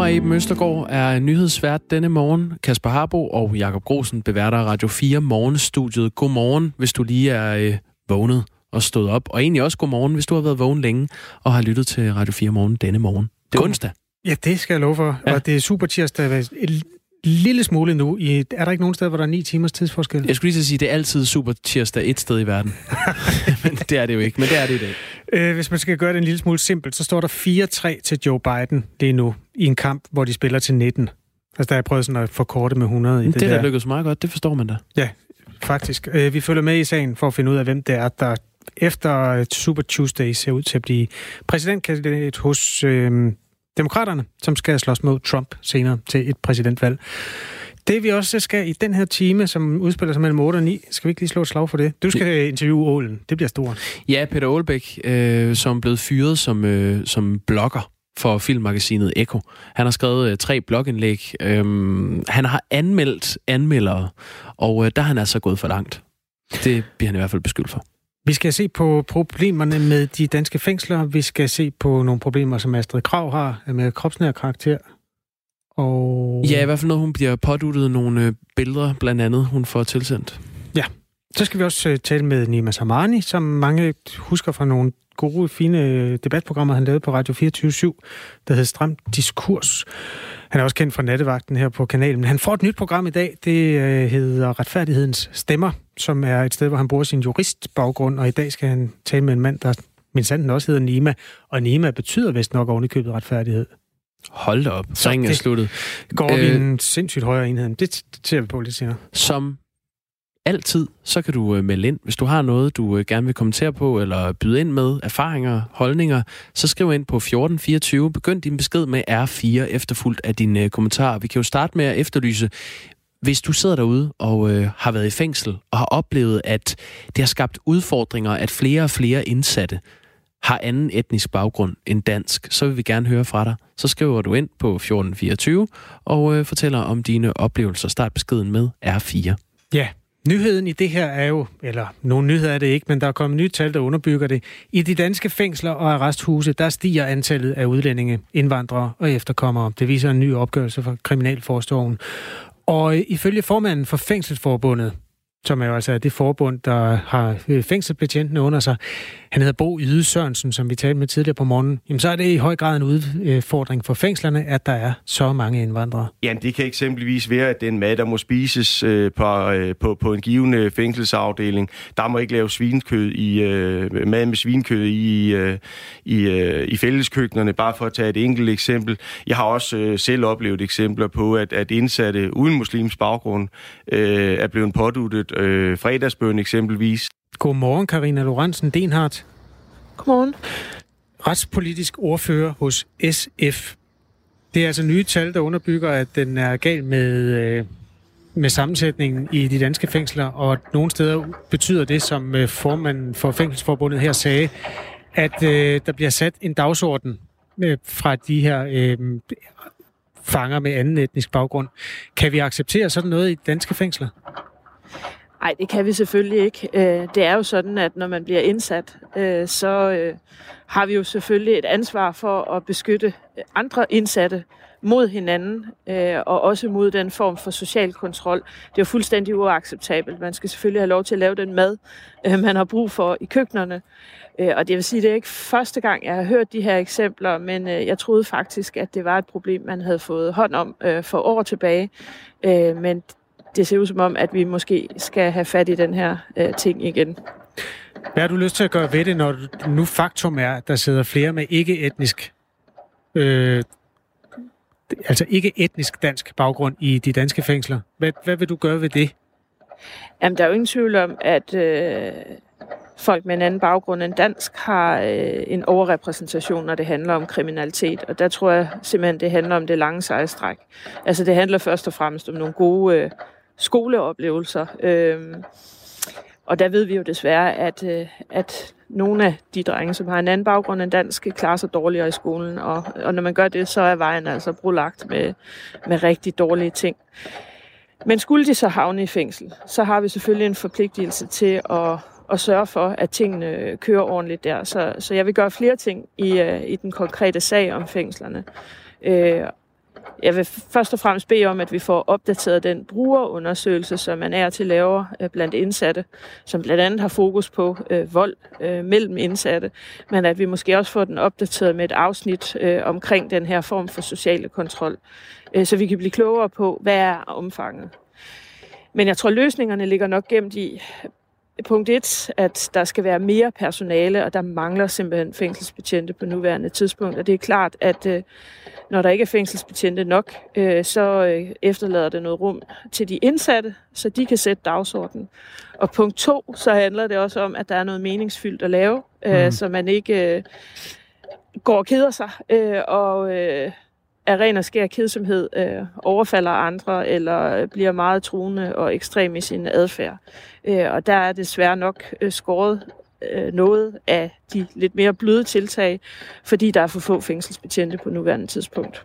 og Eben Østergaard er nyhedsvært denne morgen. Kasper Harbo og Jakob Grosen beværter Radio 4 morgenstudiet. Godmorgen, hvis du lige er øh, vågnet og stået op. Og egentlig også godmorgen, hvis du har været vågen længe og har lyttet til Radio 4 morgen denne morgen. Det er onsdag. Ja, det skal jeg love for. Ja. Og det er super tirsdag. Lille smule nu. I, er der ikke nogen steder, hvor der er ni timers tidsforskel? Jeg skulle lige sige, at det er altid super tirsdag et sted i verden. men det er det jo ikke, men det er det i dag. Øh, hvis man skal gøre det en lille smule simpelt, så står der 4-3 til Joe Biden lige nu i en kamp, hvor de spiller til 19. Altså, der har jeg prøvet sådan at forkorte med 100 i det, det det der. der lykkedes meget godt, det forstår man da. Ja, faktisk. Øh, vi følger med i sagen for at finde ud af, hvem det er, der efter Super Tuesday ser ud til at blive præsidentkandidat hos øh, demokraterne, som skal slås mod Trump senere til et præsidentvalg. Det vi også skal i den her time, som udspiller sig mellem 8 og 9, skal vi ikke lige slå et slag for det? Du skal interviewe Ålen. Det bliver stort. Ja, Peter Aalbæk, øh, som blev fyret som, øh, som blogger for filmmagasinet Eko. Han har skrevet øh, tre blogindlæg. Øhm, han har anmeldt anmeldere, og øh, der er han altså gået for langt. Det bliver han i hvert fald beskyldt for. Vi skal se på problemerne med de danske fængsler. Vi skal se på nogle problemer, som Astrid Krav har med kropsnær karakter. Og... Ja, i hvert fald noget, hun bliver påduttet nogle øh, billeder, blandt andet, hun får tilsendt. Ja, så skal vi også øh, tale med Nima Samani, som mange husker fra nogle gode, fine øh, debatprogrammer, han lavede på Radio 24 der hedder Stram Diskurs. Han er også kendt fra nattevagten her på kanalen. Men han får et nyt program i dag. Det hedder Retfærdighedens Stemmer, som er et sted, hvor han bruger sin juristbaggrund. Og i dag skal han tale med en mand, der min sanden også hedder Nima. Og Nima betyder vist nok ovenikøbet retfærdighed. Hold da op. Så Ringen er sluttet. Går vi øh, en sindssygt højere enhed. Det, det ser vi på lidt senere. Som altid, så kan du øh, melde ind. Hvis du har noget, du øh, gerne vil kommentere på, eller byde ind med erfaringer, holdninger, så skriv ind på 1424. Begynd din besked med R4 efterfulgt af dine øh, kommentarer. Vi kan jo starte med at efterlyse, hvis du sidder derude og øh, har været i fængsel og har oplevet, at det har skabt udfordringer, at flere og flere indsatte har anden etnisk baggrund end dansk, så vil vi gerne høre fra dig. Så skriver du ind på 1424 og øh, fortæller om dine oplevelser. Start beskeden med R4. Ja, Nyheden i det her er jo, eller nogen nyheder er det ikke, men der er kommet nye tal, der underbygger det. I de danske fængsler og arresthuse, der stiger antallet af udlændinge, indvandrere og efterkommere. Det viser en ny opgørelse fra Kriminalforsorgen. Og øh, ifølge formanden for Fængselsforbundet, som er jo altså det forbund, der har øh, fængselbetjentene under sig. Han hedder Bo Yde Sørensen, som vi talte med tidligere på morgenen. Jamen, så er det i høj grad en udfordring for fængslerne, at der er så mange indvandrere. Ja, det kan eksempelvis være, at den mad, der må spises øh, på, øh, på, på en given øh, fængselsafdeling, der må ikke lave svinekød i, øh, mad med svinkød i, øh, i, øh, i fælleskøkkenerne, bare for at tage et enkelt eksempel. Jeg har også øh, selv oplevet eksempler på, at, at indsatte uden muslims baggrund øh, er blevet påduttet øh, fredagsbøn eksempelvis. Godmorgen, Karina Lorentzen Denhardt. Godmorgen. Retspolitisk ordfører hos SF. Det er altså nye tal, der underbygger, at den er gal med, øh, med sammensætningen i de danske fængsler, og nogle steder betyder det, som øh, formanden for Fængselsforbundet her sagde, at øh, der bliver sat en dagsorden øh, fra de her øh, fanger med anden etnisk baggrund. Kan vi acceptere sådan noget i danske fængsler? Nej, det kan vi selvfølgelig ikke. Øh, det er jo sådan, at når man bliver indsat, øh, så øh, har vi jo selvfølgelig et ansvar for at beskytte andre indsatte mod hinanden, og også mod den form for social kontrol. Det er jo fuldstændig uacceptabelt. Man skal selvfølgelig have lov til at lave den mad, man har brug for i køkkenerne. Og det vil sige, det er ikke første gang, jeg har hørt de her eksempler, men jeg troede faktisk, at det var et problem, man havde fået hånd om for år tilbage. Men det ser ud som om, at vi måske skal have fat i den her øh, ting igen. Hvad har du lyst til at gøre ved det, når nu faktum er, at der sidder flere med ikke-etnisk, øh, altså ikke-etnisk dansk baggrund i de danske fængsler? Hvad, hvad vil du gøre ved det? Jamen, der er jo ingen tvivl om, at øh, folk med en anden baggrund end dansk har øh, en overrepræsentation, når det handler om kriminalitet. Og der tror jeg simpelthen, det handler om det lange sejstræk. Altså, det handler først og fremmest om nogle gode øh, skoleoplevelser. Øh, og der ved vi jo desværre, at, øh, at nogle af de drenge, som har en anden baggrund end dansk, klarer sig dårligere i skolen. Og, og når man gør det, så er vejen altså brulagt med, med rigtig dårlige ting. Men skulle de så havne i fængsel, så har vi selvfølgelig en forpligtelse til at, at sørge for, at tingene kører ordentligt der. Så, så jeg vil gøre flere ting i, øh, i den konkrete sag om fængslerne. Uh, jeg vil først og fremmest bede om, at vi får opdateret den brugerundersøgelse, som man er til laver øh, blandt indsatte, som blandt andet har fokus på øh, vold øh, mellem indsatte, men at vi måske også får den opdateret med et afsnit øh, omkring den her form for sociale kontrol, øh, så vi kan blive klogere på, hvad er omfanget. Men jeg tror, løsningerne ligger nok gemt i, punkt 1, at der skal være mere personale, og der mangler simpelthen fængselsbetjente på nuværende tidspunkt. Og det er klart, at øh, når der ikke er fængselsbetjente nok, øh, så øh, efterlader det noget rum til de indsatte, så de kan sætte dagsordenen. Og punkt 2, så handler det også om, at der er noget meningsfyldt at lave, mm. så man ikke går og keder sig, og af ren og skær kedsomhed øh, overfalder andre, eller øh, bliver meget truende og ekstrem i sin adfærd. Øh, og der er desværre nok øh, skåret øh, noget af de lidt mere bløde tiltag, fordi der er for få fængselsbetjente på nuværende tidspunkt.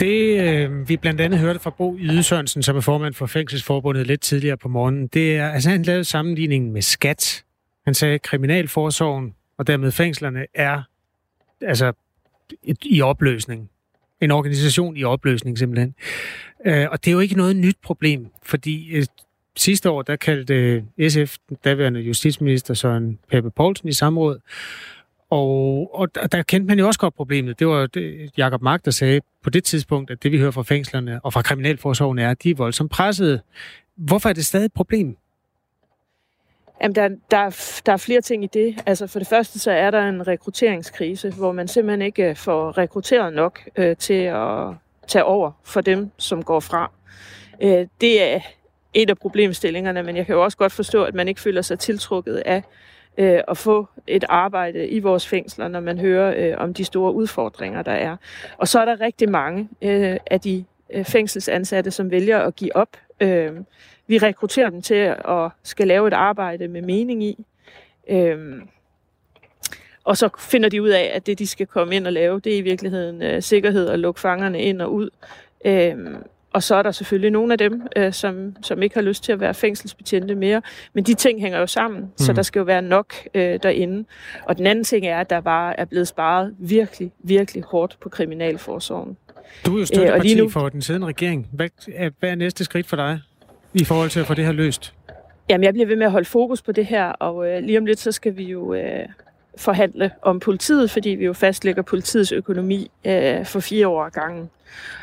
Det, øh, vi blandt andet hørte fra Bo Ydesørensen, som er formand for Fængselsforbundet lidt tidligere på morgenen, det er, altså han lavede sammenligningen med skat. Han sagde, at kriminalforsorgen og dermed fængslerne er altså i opløsning. En organisation i opløsning simpelthen. Øh, og det er jo ikke noget nyt problem, fordi øh, sidste år, der kaldte øh, SF, den daværende justitsminister Søren Pape Poulsen i samråd, og, og der kendte man jo også godt problemet. Det var det, Jacob Mark, der sagde på det tidspunkt, at det vi hører fra fængslerne og fra kriminalforsorgen er, at de er voldsomt pressede. Hvorfor er det stadig et problem? Jamen, der, der, der er flere ting i det. Altså, for det første så er der en rekrutteringskrise, hvor man simpelthen ikke øh, får rekrutteret nok øh, til at tage over for dem, som går fra. Øh, det er et af problemstillingerne, men jeg kan jo også godt forstå, at man ikke føler sig tiltrukket af øh, at få et arbejde i vores fængsler, når man hører øh, om de store udfordringer, der er. Og så er der rigtig mange øh, af de øh, fængselsansatte, som vælger at give op. Øh, vi rekrutterer dem til at skal lave et arbejde med mening i. Øh, og så finder de ud af, at det, de skal komme ind og lave, det er i virkeligheden øh, sikkerhed og lukke fangerne ind og ud. Øh, og så er der selvfølgelig nogle af dem, øh, som, som ikke har lyst til at være fængselsbetjente mere. Men de ting hænger jo sammen, mm. så der skal jo være nok øh, derinde. Og den anden ting er, at der bare er blevet sparet virkelig, virkelig hårdt på kriminalforsorgen. Du er jo støtteparti øh, nu... for den siddende regering. Hvad er, hvad er næste skridt for dig i forhold til at få det her løst? Jamen, jeg bliver ved med at holde fokus på det her, og øh, lige om lidt, så skal vi jo øh, forhandle om politiet, fordi vi jo fastlægger politiets økonomi øh, for fire år gangen.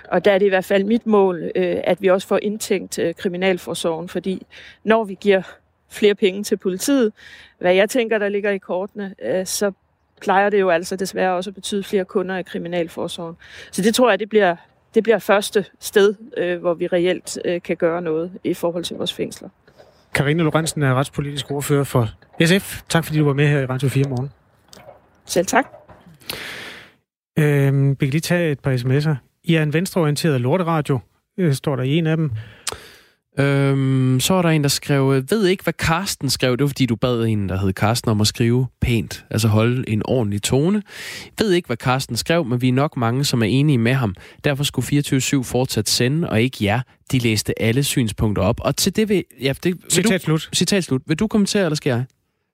Og der er det i hvert fald mit mål, øh, at vi også får indtænkt øh, kriminalforsorgen, fordi når vi giver flere penge til politiet, hvad jeg tænker, der ligger i kortene, øh, så plejer det jo altså desværre også at betyde flere kunder i kriminalforsorgen. Så det tror jeg, det bliver, det bliver første sted, hvor vi reelt kan gøre noget i forhold til vores fængsler. Karine Lorentzen er retspolitisk ordfører for SF. Tak fordi du var med her i Radio 4 morgen. Selv tak. Øhm, vi kan lige tage et par sms'er. I er en venstreorienteret lorteradio, øh, står der i en af dem. Øhm, så er der en, der skrev, ved ikke, hvad Karsten skrev. Det var, fordi du bad en, der hed Karsten, om at skrive pænt, altså holde en ordentlig tone. Ved ikke, hvad Karsten skrev, men vi er nok mange, som er enige med ham. Derfor skulle 24-7 fortsat sende, og ikke jer. De læste alle synspunkter op. Og til det vil... Ja, det, vil citat du, slut. Citat slut. Vil du kommentere, eller skal jeg?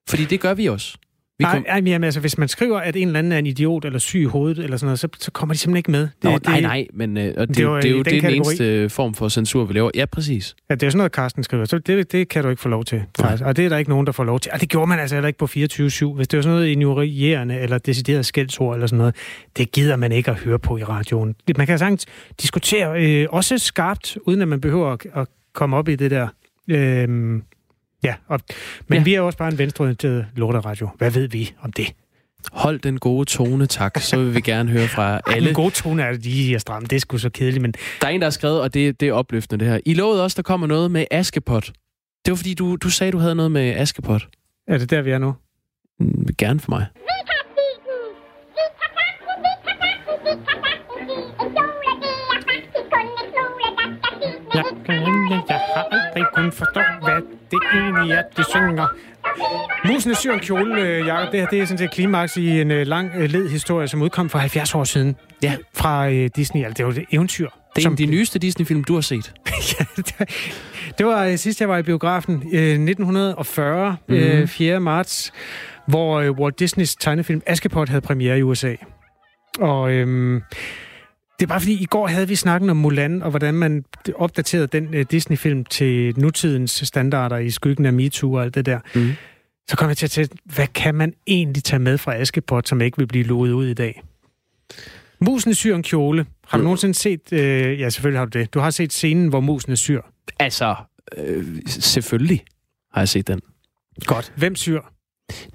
Fordi det gør vi også. Vi kom... Nej, jamen, altså, hvis man skriver, at en eller anden er en idiot eller syg i hovedet, eller sådan noget, så, så kommer de simpelthen ikke med. Det, Nå, det, nej, nej, men øh, og det, det, var, det er jo den, det den eneste form for censur, vi laver. Ja, præcis. Ja, det er sådan noget, Carsten skriver, så det, det kan du ikke få lov til. Faktisk. Og det er der ikke nogen, der får lov til. Og det gjorde man altså heller ikke på 24-7. Hvis det var sådan noget ignorerende eller decideret skældsord eller sådan noget, det gider man ikke at høre på i radioen. Man kan sagtens diskutere øh, også skarpt, uden at man behøver at, at komme op i det der... Øh, Ja, og, men ja. vi er også bare en venstreorienteret lorteradio. Hvad ved vi om det? Hold den gode tone, tak. Så vil vi gerne høre fra alle. Ej, den gode tone er lige at stramme. Det er sgu så kedeligt, men... Der er en, der har skrevet, og det, det er opløftende det her. I lovede også, der kommer noget med Askepot. Det var fordi, du, du sagde, du havde noget med Askepot. Er det der, vi er nu? Mm, gerne for mig. Har aldrig kunnet forstå, hvad det egentlig er, de synger. Musen syr en kjole, øh, Jacob. Det her det er sådan set klimaks i en øh, lang øh, led historie, som udkom for 70 år siden. Ja. Fra øh, Disney. Altså, det var et eventyr. Det er som... en af de nyeste Disney-film, du har set. ja, det, det var øh, sidst, jeg var i biografen. Øh, 1940, mm-hmm. øh, 4. marts, hvor øh, Walt Disneys tegnefilm Askepot havde premiere i USA. Og... Øh, Det er bare fordi, i går havde vi snakken om Mulan, og hvordan man opdaterede den uh, Disney-film til nutidens standarder i skyggen af MeToo og alt det der. Mm. Så kom jeg til at tænke, hvad kan man egentlig tage med fra Askepot, som ikke vil blive lovet ud i dag? Musen syr en kjole. Har du mm. nogensinde set... Øh, ja, selvfølgelig har du det. Du har set scenen, hvor musen syr. Altså, øh, selvfølgelig har jeg set den. Godt. Hvem syr?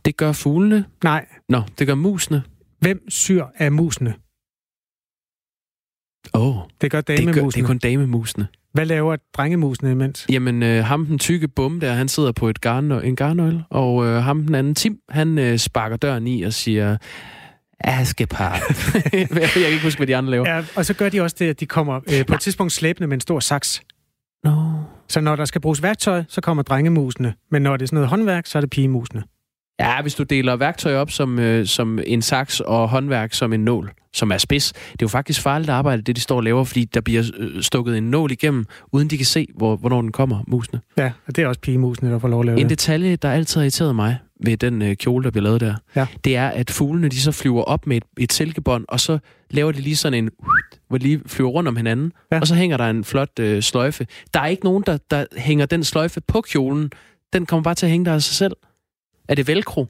Det gør fuglene. Nej. Nå, det gør musene. Hvem syr af musene? Oh, det gør damemusene. Det, gør, det er kun damemusene. Hvad laver drengemusene imens? Jamen, øh, ham den tykke bum der, han sidder på et garn, en garnøgle, og øh, ham den anden Tim, han øh, sparker døren i og siger, Askepart. jeg kan ikke huske, hvad de andre laver. Ja, og så gør de også det, at de kommer øh, på et tidspunkt slæbende med en stor saks. No. Så når der skal bruges værktøj, så kommer drengemusene. Men når det er sådan noget håndværk, så er det pigemusene. Ja, hvis du deler værktøj op som, øh, som en saks og håndværk som en nål, som er spids, det er jo faktisk farligt arbejde, det de står og laver, fordi der bliver øh, stukket en nål igennem, uden de kan se, hvor, hvornår den kommer, musene. Ja, og det er også pigemusene, der får lov at lave En det. detalje, der altid har irriteret mig ved den øh, kjole, der bliver lavet der, ja. det er, at fuglene de så flyver op med et, et silkebånd, og så laver de lige sådan en, hvor de lige flyver rundt om hinanden, ja. og så hænger der en flot øh, sløjfe. Der er ikke nogen, der, der hænger den sløjfe på kjolen. Den kommer bare til at hænge der af sig selv. Er det velcro?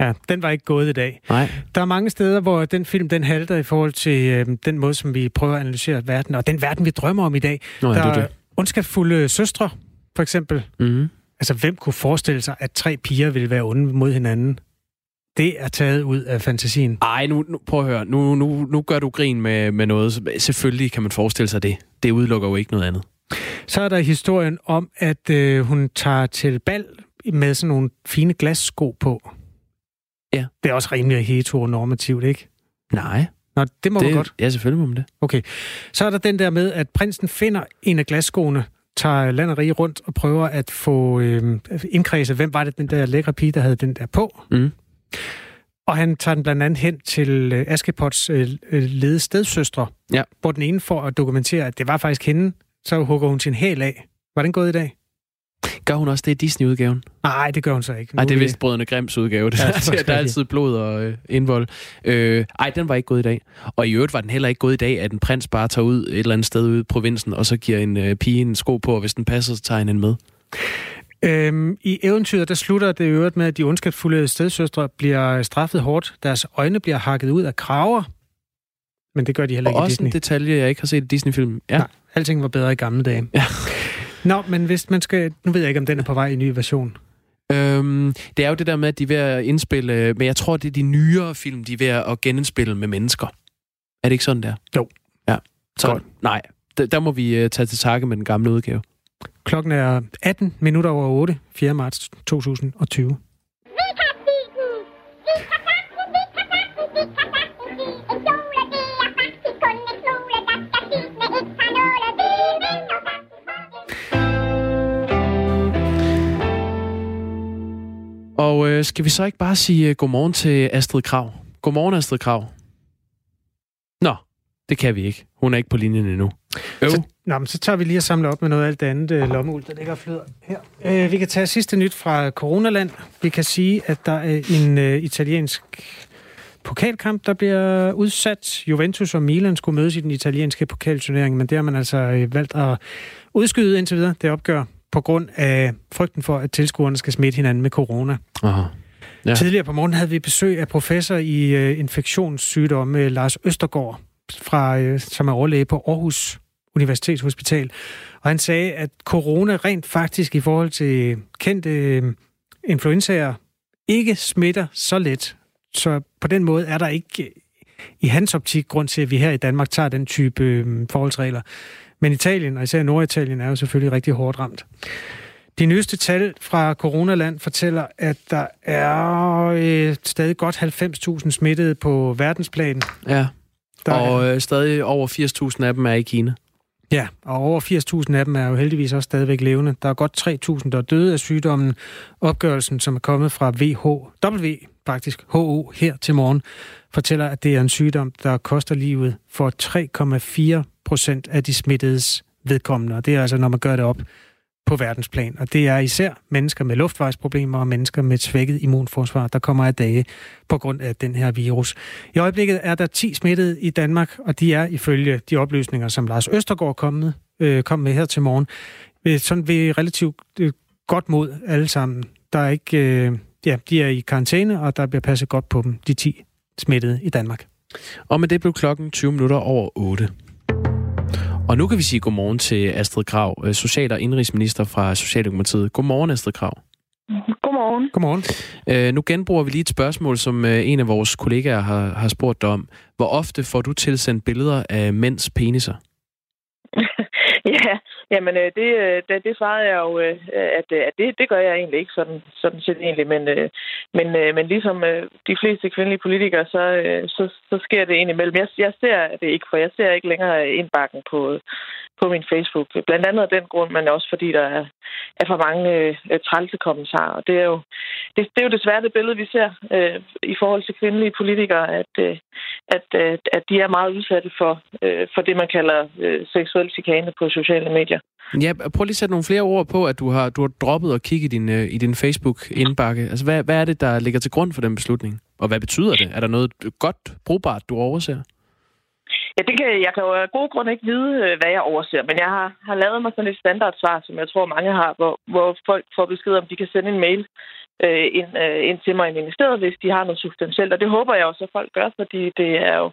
Ja, den var ikke gået i dag. Nej. Der er mange steder, hvor den film den halter i forhold til øh, den måde, som vi prøver at analysere verden, og den verden, vi drømmer om i dag. Nå, der er det. ondskabsfulde søstre, for eksempel. Mm-hmm. Altså, hvem kunne forestille sig, at tre piger ville være onde mod hinanden? Det er taget ud af fantasien. Ej, nu, nu prøv at høre. Nu, nu, nu gør du grin med, med noget. Selvfølgelig kan man forestille sig det. Det udelukker jo ikke noget andet. Så er der historien om, at øh, hun tager til bal med sådan nogle fine glassko på. Ja. Det er også rimelig heteronormativt, ikke? Nej. Nå, det må det, du godt. Ja, selvfølgelig må man det. Okay. Så er der den der med, at prinsen finder en af glasskoene, tager land og rige rundt og prøver at få øh, indkredset, hvem var det, den der lækre pige, der havde den der på. Mm. Og han tager den blandt andet hen til øh, Askepots øh, øh lede stedsøstre, ja. hvor den ene for at dokumentere, at det var faktisk hende, så hugger hun sin hæl af. Var den gået i dag? Gør hun også det i Disney-udgaven? Nej, det gør hun så ikke. Nej, det er vist Brødrene Grimms udgave. Det. Ja, der, der er altid blod og øh, indvold. Øh, ej, den var ikke gået i dag. Og i øvrigt var den heller ikke gået i dag, at en prins bare tager ud et eller andet sted ude i provinsen, og så giver en øh, pige en sko på, og hvis den passer, så tager en med. Øhm, I eventyret, der slutter det øvrigt med, at de ondskabsfulde stedsøstre bliver straffet hårdt. Deres øjne bliver hakket ud af kraver. Men det gør de heller ikke og i Disney. også en detalje, jeg ikke har set i Disney-film. Ja. Nej, alting var bedre i gamle dage. Ja. Nå, men hvis man skal... Nu ved jeg ikke, om den er på vej i en ny version. Øhm, det er jo det der med, at de er ved at indspille... Men jeg tror, det er de nyere film, de er ved at genindspille med mennesker. Er det ikke sådan der? Jo. Ja. Så Godt. nej, der, der må vi uh, tage til takke med den gamle udgave. Klokken er 18 minutter over 8, 4. marts 2020. Og øh, skal vi så ikke bare sige øh, godmorgen til Astrid Krav? Godmorgen, Astrid Krav. Nå, det kan vi ikke. Hun er ikke på linjen endnu. Jo. Så, nå, men så tager vi lige og samler op med noget af alt det andet øh, lommeuld, der ligger og flyder her. Øh, vi kan tage sidste nyt fra Coronaland. Vi kan sige, at der er en øh, italiensk pokalkamp, der bliver udsat. Juventus og Milan skulle mødes i den italienske pokalturnering, men det har man altså øh, valgt at udskyde indtil videre. Det opgør på grund af frygten for, at tilskuerne skal smitte hinanden med corona. Aha. Ja. Tidligere på morgen havde vi besøg af professor i øh, infektionssygdomme, Lars Østergaard, fra, øh, som er overlæge på Aarhus Universitetshospital. Og han sagde, at corona rent faktisk i forhold til kendte øh, influenzaer ikke smitter så let. Så på den måde er der ikke i hans optik grund til, at vi her i Danmark tager den type øh, forholdsregler. Men Italien, og især Norditalien, er jo selvfølgelig rigtig hårdt ramt. De nyeste tal fra Coronaland fortæller, at der er øh, stadig godt 90.000 smittede på verdensplan. Ja, der og er... øh, stadig over 80.000 af dem er i Kina. Ja, og over 80.000 af dem er jo heldigvis også stadigvæk levende. Der er godt 3.000, der er døde af sygdommen. Opgørelsen, som er kommet fra WHW, faktisk HO her til morgen, fortæller, at det er en sygdom, der koster livet for 3,4 procent af de smittedes vedkommende. Og det er altså, når man gør det op på verdensplan. Og det er især mennesker med luftvejsproblemer og mennesker med svækket immunforsvar, der kommer af dage på grund af den her virus. I øjeblikket er der 10 smittede i Danmark, og de er ifølge de oplysninger, som Lars Østergaard kom med, øh, kom med her til morgen, øh, sådan ved relativt øh, godt mod alle sammen. Der er ikke, øh, ja, de er i karantæne, og der bliver passet godt på dem, de 10 smittede i Danmark. Og med det blev klokken 20 minutter over 8. Og nu kan vi sige godmorgen til Astrid Krav, øh, social- og indrigsminister fra Socialdemokratiet. Godmorgen, Astrid Krav. Godmorgen. Godmorgen. Øh, nu genbruger vi lige et spørgsmål, som øh, en af vores kollegaer har, har spurgt dig om. Hvor ofte får du tilsendt billeder af mænds peniser? ja, jamen øh, det, øh, det, det svarede jeg jo, øh, at, at det, det gør jeg egentlig ikke sådan, sådan set egentlig, men, men, men ligesom de fleste kvindelige politikere, så, så, så sker det egentlig mellem. Jeg, jeg ser det ikke, for jeg ser ikke længere indbakken på, på min Facebook. Blandt andet af den grund, men også fordi der er, er for mange øh, trælse kommentarer. Og det er, jo, det, det er jo desværre det billede, vi ser øh, i forhold til kvindelige politikere, at, øh, at, øh, at de er meget udsatte for, øh, for det, man kalder øh, seksuel chikane på sociale medier. Ja, prøv lige at sætte nogle flere ord på, at du har, du har droppet at kigge i din, øh, i din Facebook-indbakke. Altså, hvad, hvad er det, der ligger til grund for den beslutning? Og hvad betyder det? Er der noget godt, brugbart, du overser? Ja, det kan, jeg kan jo af gode grunde ikke vide, øh, hvad jeg overser, men jeg har, har lavet mig sådan et standardsvar, som jeg tror mange har, hvor, hvor folk får besked om, de kan sende en mail øh, ind, øh, ind til mig i ministeriet, hvis de har noget substantielt. Og det håber jeg også, at folk gør, fordi det er jo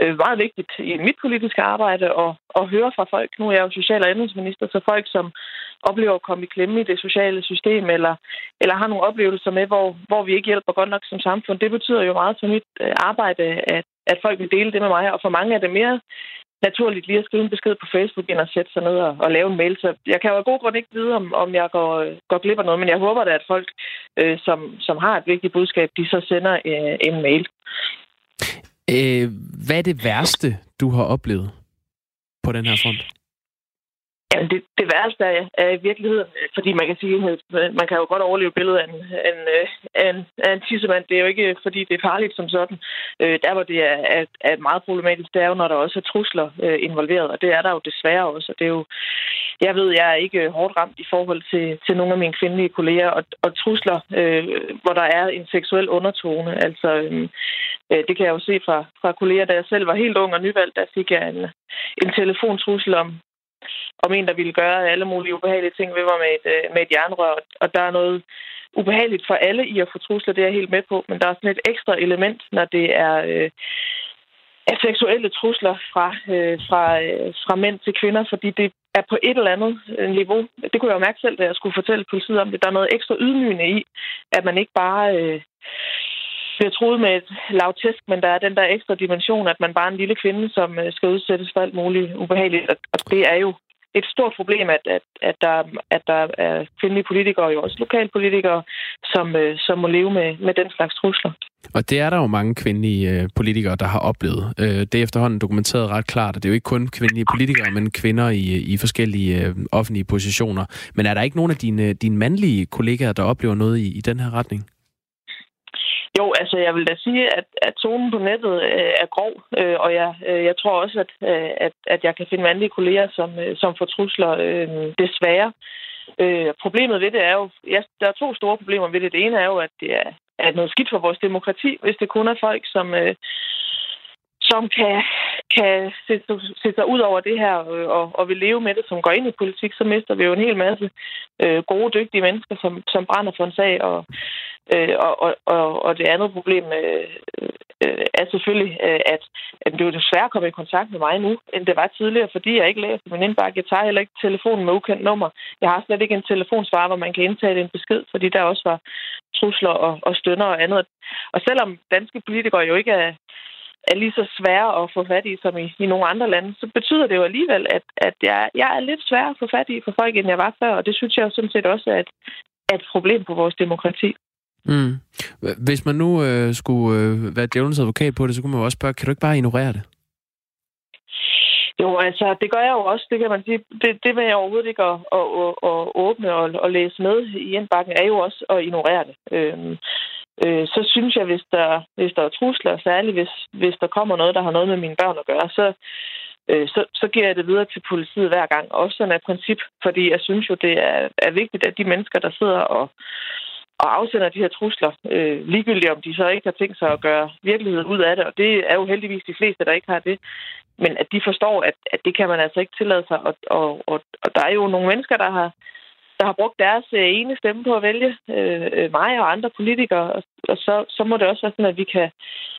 øh, meget vigtigt i mit politiske arbejde at, at høre fra folk. Nu er jeg jo social- og ændringsminister, så folk, som oplever at komme i klemme i det sociale system, eller, eller har nogle oplevelser med, hvor, hvor vi ikke hjælper godt nok som samfund, det betyder jo meget for mit øh, arbejde, at, at folk vil dele det med mig. Og for mange er det mere naturligt lige at skrive en besked på Facebook, end at sætte sig ned og, og lave en mail. Så jeg kan jo af god grund ikke vide, om, om jeg går, går glip af noget, men jeg håber da, at folk, øh, som, som har et vigtigt budskab, de så sender øh, en mail. Øh, hvad er det værste, du har oplevet på den her front? Jamen, det, det værste er, er i virkeligheden, fordi man kan sige, at man kan jo godt overleve billedet af en, en, øh, en, af en tissemand. Det er jo ikke, fordi det er farligt som sådan. Øh, der, hvor det er, er, er meget problematisk, det er jo, når der også er trusler øh, involveret, og det er der jo desværre også. Og det er jo, jeg ved, jeg er ikke hårdt ramt i forhold til, til nogle af mine kvindelige kolleger, og, og trusler, øh, hvor der er en seksuel undertone. Altså, øh, øh det kan jeg jo se fra, fra kolleger, da jeg selv var helt ung og nyvalgt, der fik jeg en, en telefontrussel om, om en, der ville gøre alle mulige ubehagelige ting ved mig med et, øh, med et jernrør. Og der er noget ubehageligt for alle i at få trusler, det er jeg helt med på. Men der er sådan et ekstra element, når det er, øh, er seksuelle trusler fra, øh, fra, øh, fra mænd til kvinder, fordi det er på et eller andet øh, niveau. Det kunne jeg jo mærke selv, da jeg skulle fortælle politiet om det. Der er noget ekstra ydmygende i, at man ikke bare... Øh, bliver troet med et lavtæsk, men der er den der ekstra dimension, at man bare er en lille kvinde, som øh, skal udsættes for alt muligt ubehageligt. Og det er jo et stort problem, at, at, at, der, at der er kvindelige politikere, og jo også lokalpolitikere, som, øh, som må leve med, med den slags trusler. Og det er der jo mange kvindelige øh, politikere, der har oplevet. Det er efterhånden dokumenteret ret klart, at det er jo ikke kun kvindelige politikere, men kvinder i, i forskellige offentlige positioner. Men er der ikke nogen af dine, dine mandlige kollegaer, der oplever noget i, i den her retning? Jo, altså jeg vil da sige, at, at tonen på nettet øh, er grov, øh, og jeg, øh, jeg tror også, at, øh, at, at jeg kan finde mandlige kolleger, som, øh, som får trusler øh, desværre. Øh, problemet ved det er jo, ja, der er to store problemer ved det. Det ene er jo, at det er, er noget skidt for vores demokrati, hvis det kun er folk, som, øh, som kan, kan sætte, sætte sig ud over det her øh, og, og vil leve med det, som går ind i politik, så mister vi jo en hel masse øh, gode, dygtige mennesker, som, som brænder for en sag. Og, øh, og, og, og det andet problem øh, øh, er selvfølgelig, øh, at, at det er jo desværre kommet i kontakt med mig nu, end det var tidligere, fordi jeg ikke læser min indbakke. Jeg tager heller ikke telefonen med ukendt nummer. Jeg har slet ikke en telefonsvar, hvor man kan indtale en besked, fordi der også var trusler og, og stønder og andet. Og selvom danske politikere jo ikke er, er lige så svære at få fat i som i, i nogle andre lande, så betyder det jo alligevel, at, at jeg, jeg er lidt sværere at få fat i for folk, end jeg var før, og det synes jeg jo sådan set også er et, er et problem på vores demokrati. Mm. Hvis man nu øh, skulle øh, være djævelens advokat på det, så kunne man jo også spørge, kan du ikke bare ignorere det? Jo, altså, det gør jeg jo også, det kan man sige. Det, det vil jeg overhovedet ikke at, at, at, at åbne og, og læse med i indbakken, er jo også at ignorere det. Øhm, øh, så synes jeg, hvis der, hvis der er trusler, særligt hvis, hvis der kommer noget, der har noget med mine børn at gøre, så, øh, så, så giver jeg det videre til politiet hver gang. Også sådan af princip, fordi jeg synes jo, det er, er vigtigt, at de mennesker, der sidder og, og afsender de her trusler, øh, ligegyldigt om de så ikke har tænkt sig at gøre virkeligheden ud af det, og det er jo heldigvis de fleste, der ikke har det, men at de forstår, at, at det kan man altså ikke tillade sig, og, og, og, og der er jo nogle mennesker, der har der har brugt deres øh, ene stemme på at vælge øh, øh, mig og andre politikere, og, og så, så må det også være sådan, at vi kan,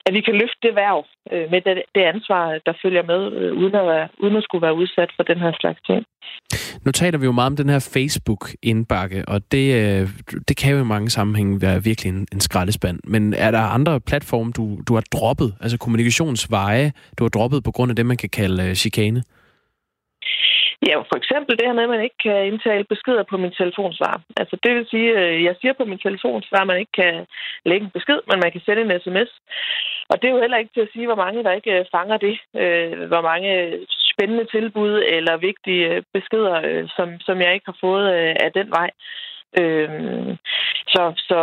at vi kan løfte det værv øh, med det, det ansvar, der følger med, øh, uden, at være, uden at skulle være udsat for den her slags ting. Nu taler vi jo meget om den her Facebook-indbakke, og det, øh, det kan jo i mange sammenhænge være virkelig en, en skraldespand. Men er der andre platforme, du, du har droppet, altså kommunikationsveje, du har droppet på grund af det, man kan kalde øh, chikane? Ja, for eksempel det her med, at man ikke kan indtale beskeder på min telefonsvar. Altså det vil sige, at jeg siger på min telefonsvar, at man ikke kan lægge en besked, men man kan sende en sms. Og det er jo heller ikke til at sige, hvor mange der ikke øh, fanger det. Øh, hvor mange spændende tilbud eller vigtige beskeder, som, som jeg ikke har fået af den vej. Øhm, så, så,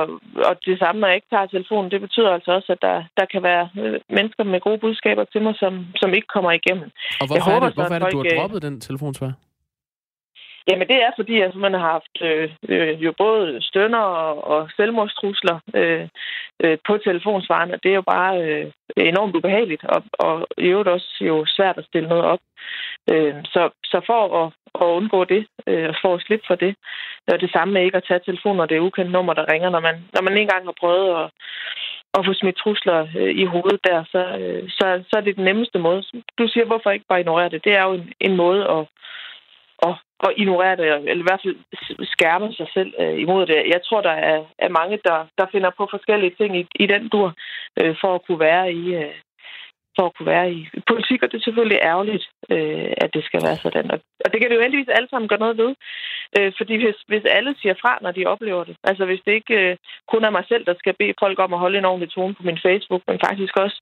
og det samme, når jeg ikke tager telefonen, det betyder altså også, at der, der kan være øh, mennesker med gode budskaber til mig, som, som ikke kommer igennem. Og hvorfor jeg håber, er det, hvorfor er det du har øh, droppet den telefonsvar? Jamen det er fordi, at man har haft øh, øh jo både stønder og, og selvmordstrusler øh, øh, på telefonsvaren, og det er jo bare øh, enormt ubehageligt, og, og i øvrigt også jo svært at stille noget op. Øh, så, så for at, at undgå det, øh, og for at slippe for det, og det samme med ikke at tage telefonen, når det er ukendt nummer, der ringer, når man, når man engang har prøvet at, at få smidt trusler øh, i hovedet der, så, øh, så, så er det den nemmeste måde. Du siger, hvorfor ikke bare ignorere det? Det er jo en, en måde at at, at ignorere det, eller i hvert fald skærme sig selv øh, imod det. Jeg tror, der er, er mange, der, der finder på forskellige ting i, i den dur, øh, for at kunne være i, øh, for at kunne være i politik, og det er selvfølgelig ærgerligt, øh, at det skal være sådan. Og det kan det jo heldigvis alle sammen gøre noget ved, øh, fordi hvis, hvis alle siger fra, når de oplever det, altså hvis det ikke øh, kun er mig selv, der skal bede folk om at holde en ordentlig tone på min Facebook, men faktisk også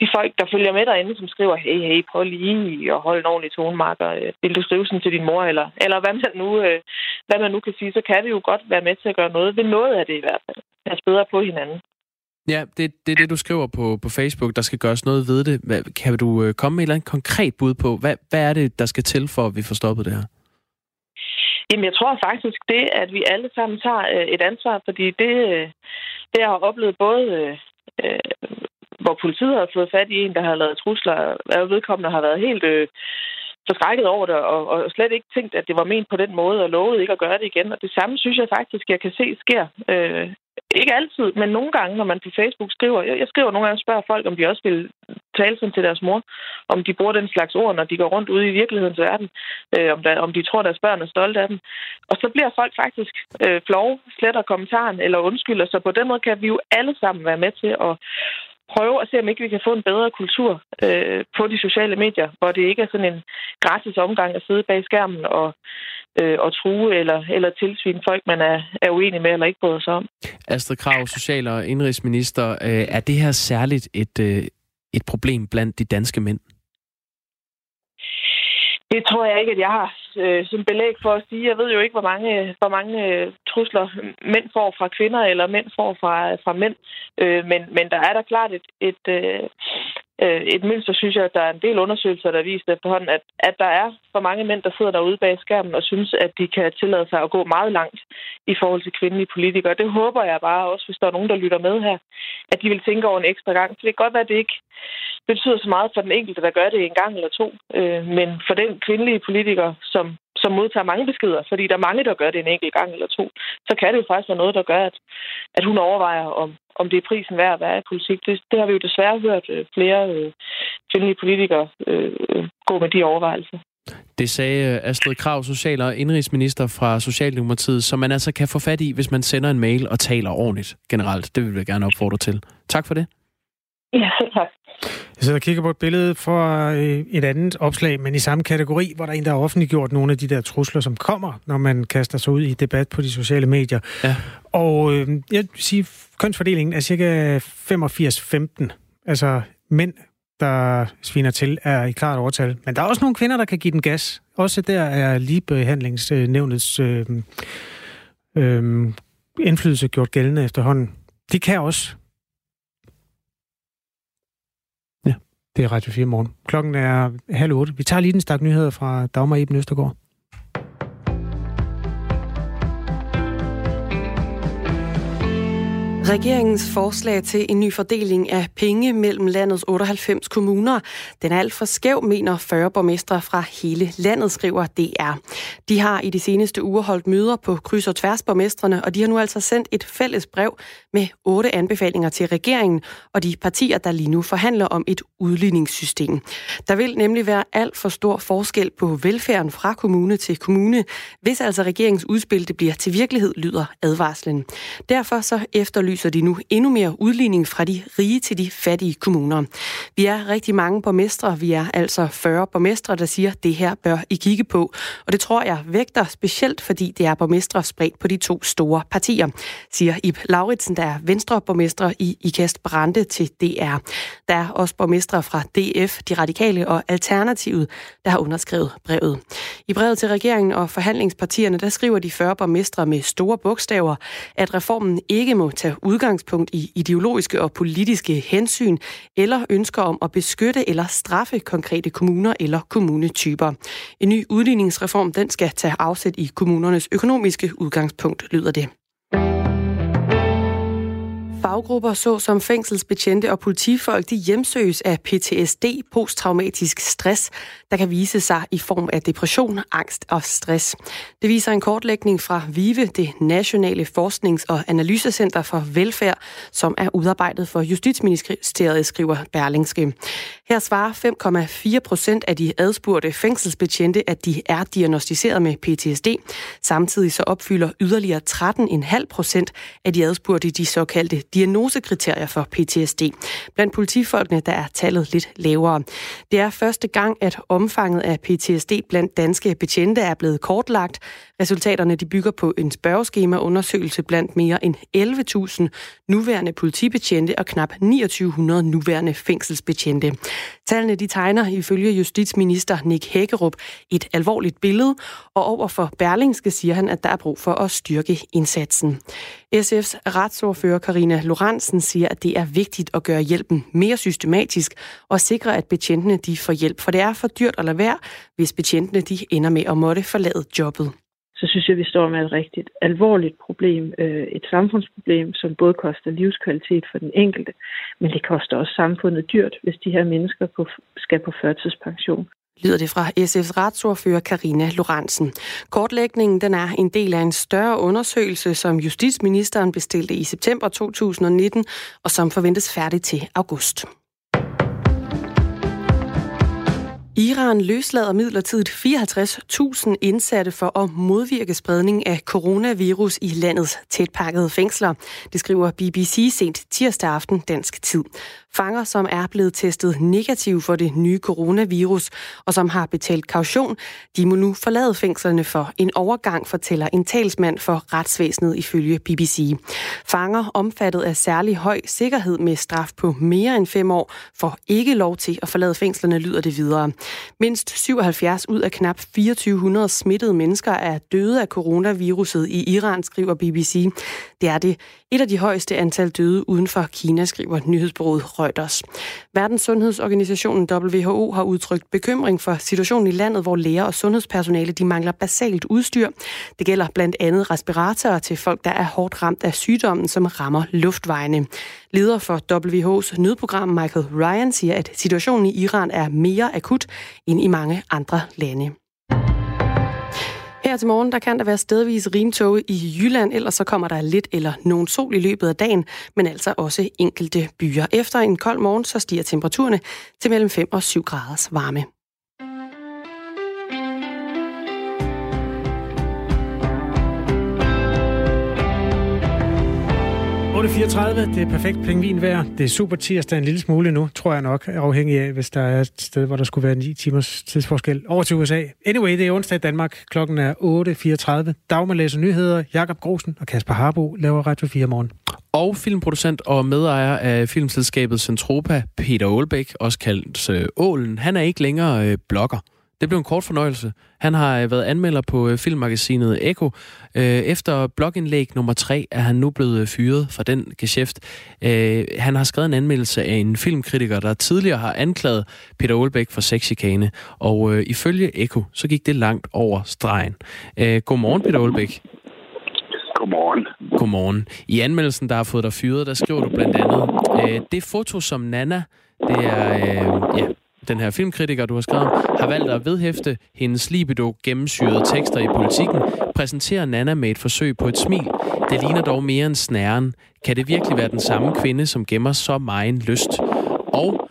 de folk, der følger med derinde, som skriver, hey, hey, prøv lige at holde en ordentlig tone, Marker. Vil du skrive sådan til din mor, eller, eller hvad, man nu, øh, hvad man nu kan sige, så kan vi jo godt være med til at gøre noget ved noget af det i hvert fald. Pas bedre på hinanden. Ja, det, det er det, du skriver på, på Facebook. Der skal gøres noget ved det. Hvad, kan du øh, komme med et eller andet konkret bud på, hvad, hvad er det, der skal til for, at vi får stoppet det her? Jamen, jeg tror faktisk det, at vi alle sammen tager øh, et ansvar, fordi det, øh, det jeg har oplevet både, øh, øh, hvor politiet har fået fat i en, der har lavet trusler, og vedkommende har været helt øh, forskrækket over det, og, og slet ikke tænkt, at det var ment på den måde, og lovet ikke at gøre det igen. Og det samme synes jeg faktisk, jeg kan se sker. Øh, ikke altid, men nogle gange, når man på Facebook skriver, jeg, jeg skriver nogle gange og spørger folk, om de også vil tale sådan til deres mor, om de bruger den slags ord, når de går rundt ude i virkelighedens verden, øh, om, der, om de tror, deres børn er stolte af dem. Og så bliver folk faktisk øh, flove, sletter kommentaren eller undskylder, så på den måde kan vi jo alle sammen være med til at, prøve at se, om ikke vi kan få en bedre kultur øh, på de sociale medier, hvor det ikke er sådan en gratis omgang at sidde bag skærmen og, øh, og true eller, eller tilsvine folk, man er, er uenig med eller ikke bryder sig om. Astrid Krav, social- og indrigsminister. Øh, er det her særligt et, øh, et problem blandt de danske mænd? Det tror jeg ikke, at jeg har øh, som belæg for at sige. Jeg ved jo ikke, hvor mange, hvor mange øh, trusler mænd får fra kvinder, eller mænd får fra, fra mænd. Øh, men, men der er der klart et, et, øh, øh, et mønster, synes jeg, at der er en del undersøgelser, der viser efterhånden, at, at der er for mange mænd, der sidder derude bag skærmen og synes, at de kan tillade sig at gå meget langt i forhold til kvindelige politikere. Det håber jeg bare også, hvis der er nogen, der lytter med her, at de vil tænke over en ekstra gang. For det kan godt være, at det ikke betyder så meget for den enkelte, der gør det en gang eller to, øh, men for den kvindelige politiker, som som modtager mange beskeder, fordi der er mange, der gør det en enkelt gang eller to, så kan det jo faktisk være noget, der gør, at, at hun overvejer, om, om det er prisen værd at være i politik. Det, det har vi jo desværre hørt øh, flere øh, kvindelige politikere øh, gå med de overvejelser. Det sagde øh, Astrid Krav, social- og indrigsminister fra Socialdemokratiet, som man altså kan få fat i, hvis man sender en mail og taler ordentligt generelt. Det vil jeg gerne opfordre til. Tak for det. Ja, selv tak. Jeg sidder og kigger på et billede fra øh, et andet opslag, men i samme kategori, hvor der er en, der har offentliggjort nogle af de der trusler, som kommer, når man kaster sig ud i debat på de sociale medier. Ja. Og øh, jeg vil sige, kønsfordelingen er cirka 85-15. Altså mænd, der sviner til, er i klart overtal. Men der er også nogle kvinder, der kan give den gas. Også der er ligebehandlingsnævnets øh, øh, indflydelse gjort gældende efterhånden. De kan også Det er Radio 4 morgen. Klokken er halv otte. Vi tager lige den stak nyheder fra Dagmar Eben Østergaard. Regeringens forslag til en ny fordeling af penge mellem landets 98 kommuner, den er alt for skæv, mener 40 borgmestre fra hele landet, skriver DR. De har i de seneste uger holdt møder på kryds og tværs borgmestrene, og de har nu altså sendt et fælles brev med otte anbefalinger til regeringen og de partier, der lige nu forhandler om et udligningssystem. Der vil nemlig være alt for stor forskel på velfærden fra kommune til kommune, hvis altså regeringens udspil det bliver til virkelighed, lyder advarslen. Derfor så efterlyser efterlyser de nu endnu mere udligning fra de rige til de fattige kommuner. Vi er rigtig mange borgmestre, vi er altså 40 borgmestre, der siger, at det her bør I kigge på. Og det tror jeg vægter specielt, fordi det er borgmestre spredt på de to store partier, siger Ib Lauritsen, der er venstreborgmester i IKAST Brande til DR. Der er også borgmestre fra DF, De Radikale og Alternativet, der har underskrevet brevet. I brevet til regeringen og forhandlingspartierne, der skriver de 40 borgmestre med store bogstaver, at reformen ikke må tage udgangspunkt i ideologiske og politiske hensyn eller ønsker om at beskytte eller straffe konkrete kommuner eller kommunetyper. En ny udligningsreform den skal tage afsæt i kommunernes økonomiske udgangspunkt, lyder det. Faggrupper såsom fængselsbetjente og politifolk, de hjemsøges af PTSD, posttraumatisk stress, der kan vise sig i form af depression, angst og stress. Det viser en kortlægning fra VIVE, det Nationale Forsknings- og Analysecenter for Velfærd, som er udarbejdet for Justitsministeriet, skriver Berlingske. Her svarer 5,4 procent af de adspurgte fængselsbetjente, at de er diagnostiseret med PTSD. Samtidig så opfylder yderligere 13,5 procent af de adspurgte de såkaldte diagnosekriterier for PTSD. Blandt politifolkene der er tallet lidt lavere. Det er første gang, at omfanget af PTSD blandt danske betjente er blevet kortlagt. Resultaterne de bygger på en spørgeskemaundersøgelse blandt mere end 11.000 nuværende politibetjente og knap 2900 nuværende fængselsbetjente. Tallene de tegner ifølge justitsminister Nick Hækkerup et alvorligt billede, og over for Berlingske siger han, at der er brug for at styrke indsatsen. SF's retsordfører Karina Lorentzen siger, at det er vigtigt at gøre hjælpen mere systematisk og sikre, at betjentene de får hjælp, for det er for dyrt at lade være, hvis betjentene de ender med at måtte forlade jobbet så synes jeg, vi står med et rigtigt alvorligt problem, øh, et samfundsproblem, som både koster livskvalitet for den enkelte, men det koster også samfundet dyrt, hvis de her mennesker på, skal på førtidspension lyder det fra SF's retsordfører Karina Lorentzen. Kortlægningen den er en del af en større undersøgelse, som justitsministeren bestilte i september 2019, og som forventes færdig til august. Iran løslader midlertidigt 54.000 indsatte for at modvirke spredning af coronavirus i landets tætpakkede fængsler. Det skriver BBC sent tirsdag aften dansk tid. Fanger, som er blevet testet negativ for det nye coronavirus, og som har betalt kaution, de må nu forlade fængslerne for en overgang, fortæller en talsmand for retsvæsenet ifølge BBC. Fanger omfattet af særlig høj sikkerhed med straf på mere end fem år, får ikke lov til at forlade fængslerne, lyder det videre. Mindst 77 ud af knap 2400 smittede mennesker er døde af coronaviruset i Iran, skriver BBC. Det er det et af de højeste antal døde uden for Kina, skriver nyhedsbureauet Reuters. Verdens Sundhedsorganisationen WHO har udtrykt bekymring for situationen i landet, hvor læger og sundhedspersonale de mangler basalt udstyr. Det gælder blandt andet respiratorer til folk, der er hårdt ramt af sygdommen, som rammer luftvejene. Leder for WHO's nødprogram Michael Ryan siger, at situationen i Iran er mere akut end i mange andre lande. Her til morgen, der kan der være stedvis rimtog i Jylland, ellers så kommer der lidt eller nogen sol i løbet af dagen, men altså også enkelte byer. Efter en kold morgen, så stiger temperaturerne til mellem 5 og 7 graders varme. 8.34, det er perfekt vejr. Det er super tirsdag en lille smule nu, tror jeg nok, afhængig af, hvis der er et sted, hvor der skulle være 9 timers tidsforskel over til USA. Anyway, det er onsdag i Danmark. Klokken er 8.34. Dagmar læser nyheder. Jakob Grosen og Kasper Harbo laver Radio 4 morgen. Og filmproducent og medejer af filmselskabet Centropa, Peter Aalbæk, også kaldt øh, Ålen, han er ikke længere øh, blogger. Det blev en kort fornøjelse. Han har øh, været anmelder på øh, filmmagasinet Eko. Øh, efter blogindlæg nummer 3 er han nu blevet fyret fra den geschæft. Han har skrevet en anmeldelse af en filmkritiker, der tidligere har anklaget Peter Olbæk for sexchikane. Og ifølge Eko, så gik det langt over stregen. Godmorgen, Peter Olbæk. Godmorgen. Godmorgen. I anmeldelsen, der har fået dig fyret, der skriver du blandt andet, det foto, som Nana, det er, ja, den her filmkritiker, du har skrevet har valgt at vedhæfte hendes libido gennemsyrede tekster i politikken, præsenterer Nana med et forsøg på et smil. Det ligner dog mere end snæren. Kan det virkelig være den samme kvinde, som gemmer så meget lyst? Og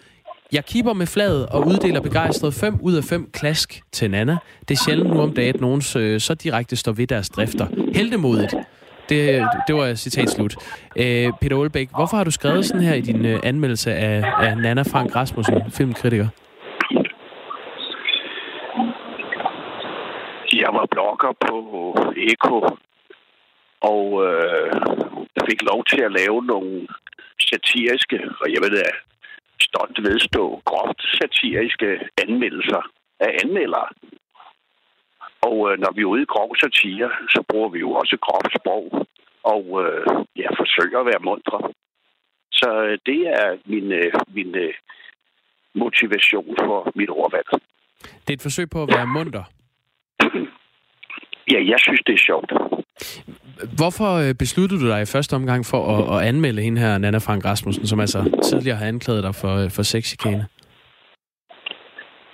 jeg kipper med fladet og uddeler begejstret 5 ud af 5 klask til Nana. Det er sjældent nu om dagen, at nogen øh, så direkte står ved deres drifter. Heldemodigt. Det, det var citat slut. Øh, Peter Olbæk, hvorfor har du skrevet sådan her i din øh, anmeldelse af, af Nana Frank Rasmussen, filmkritiker? Jeg var blogger på Eko, og øh, jeg fik lov til at lave nogle satiriske, og jeg ved da stolt vedstå, groft satiriske anmeldelser af anmeldere. Og øh, når vi er ude i grov satire, så bruger vi jo også groft sprog, og øh, jeg forsøger at være mundre. Så øh, det er min, øh, min øh, motivation for mit ordvalg. Det er et forsøg på at være munter? Ja, jeg synes, det er sjovt. Hvorfor øh, besluttede du dig i første omgang for at, at anmelde hende her, Nana Frank Rasmussen, som altså tidligere har anklaget dig for, øh, for sexchikane?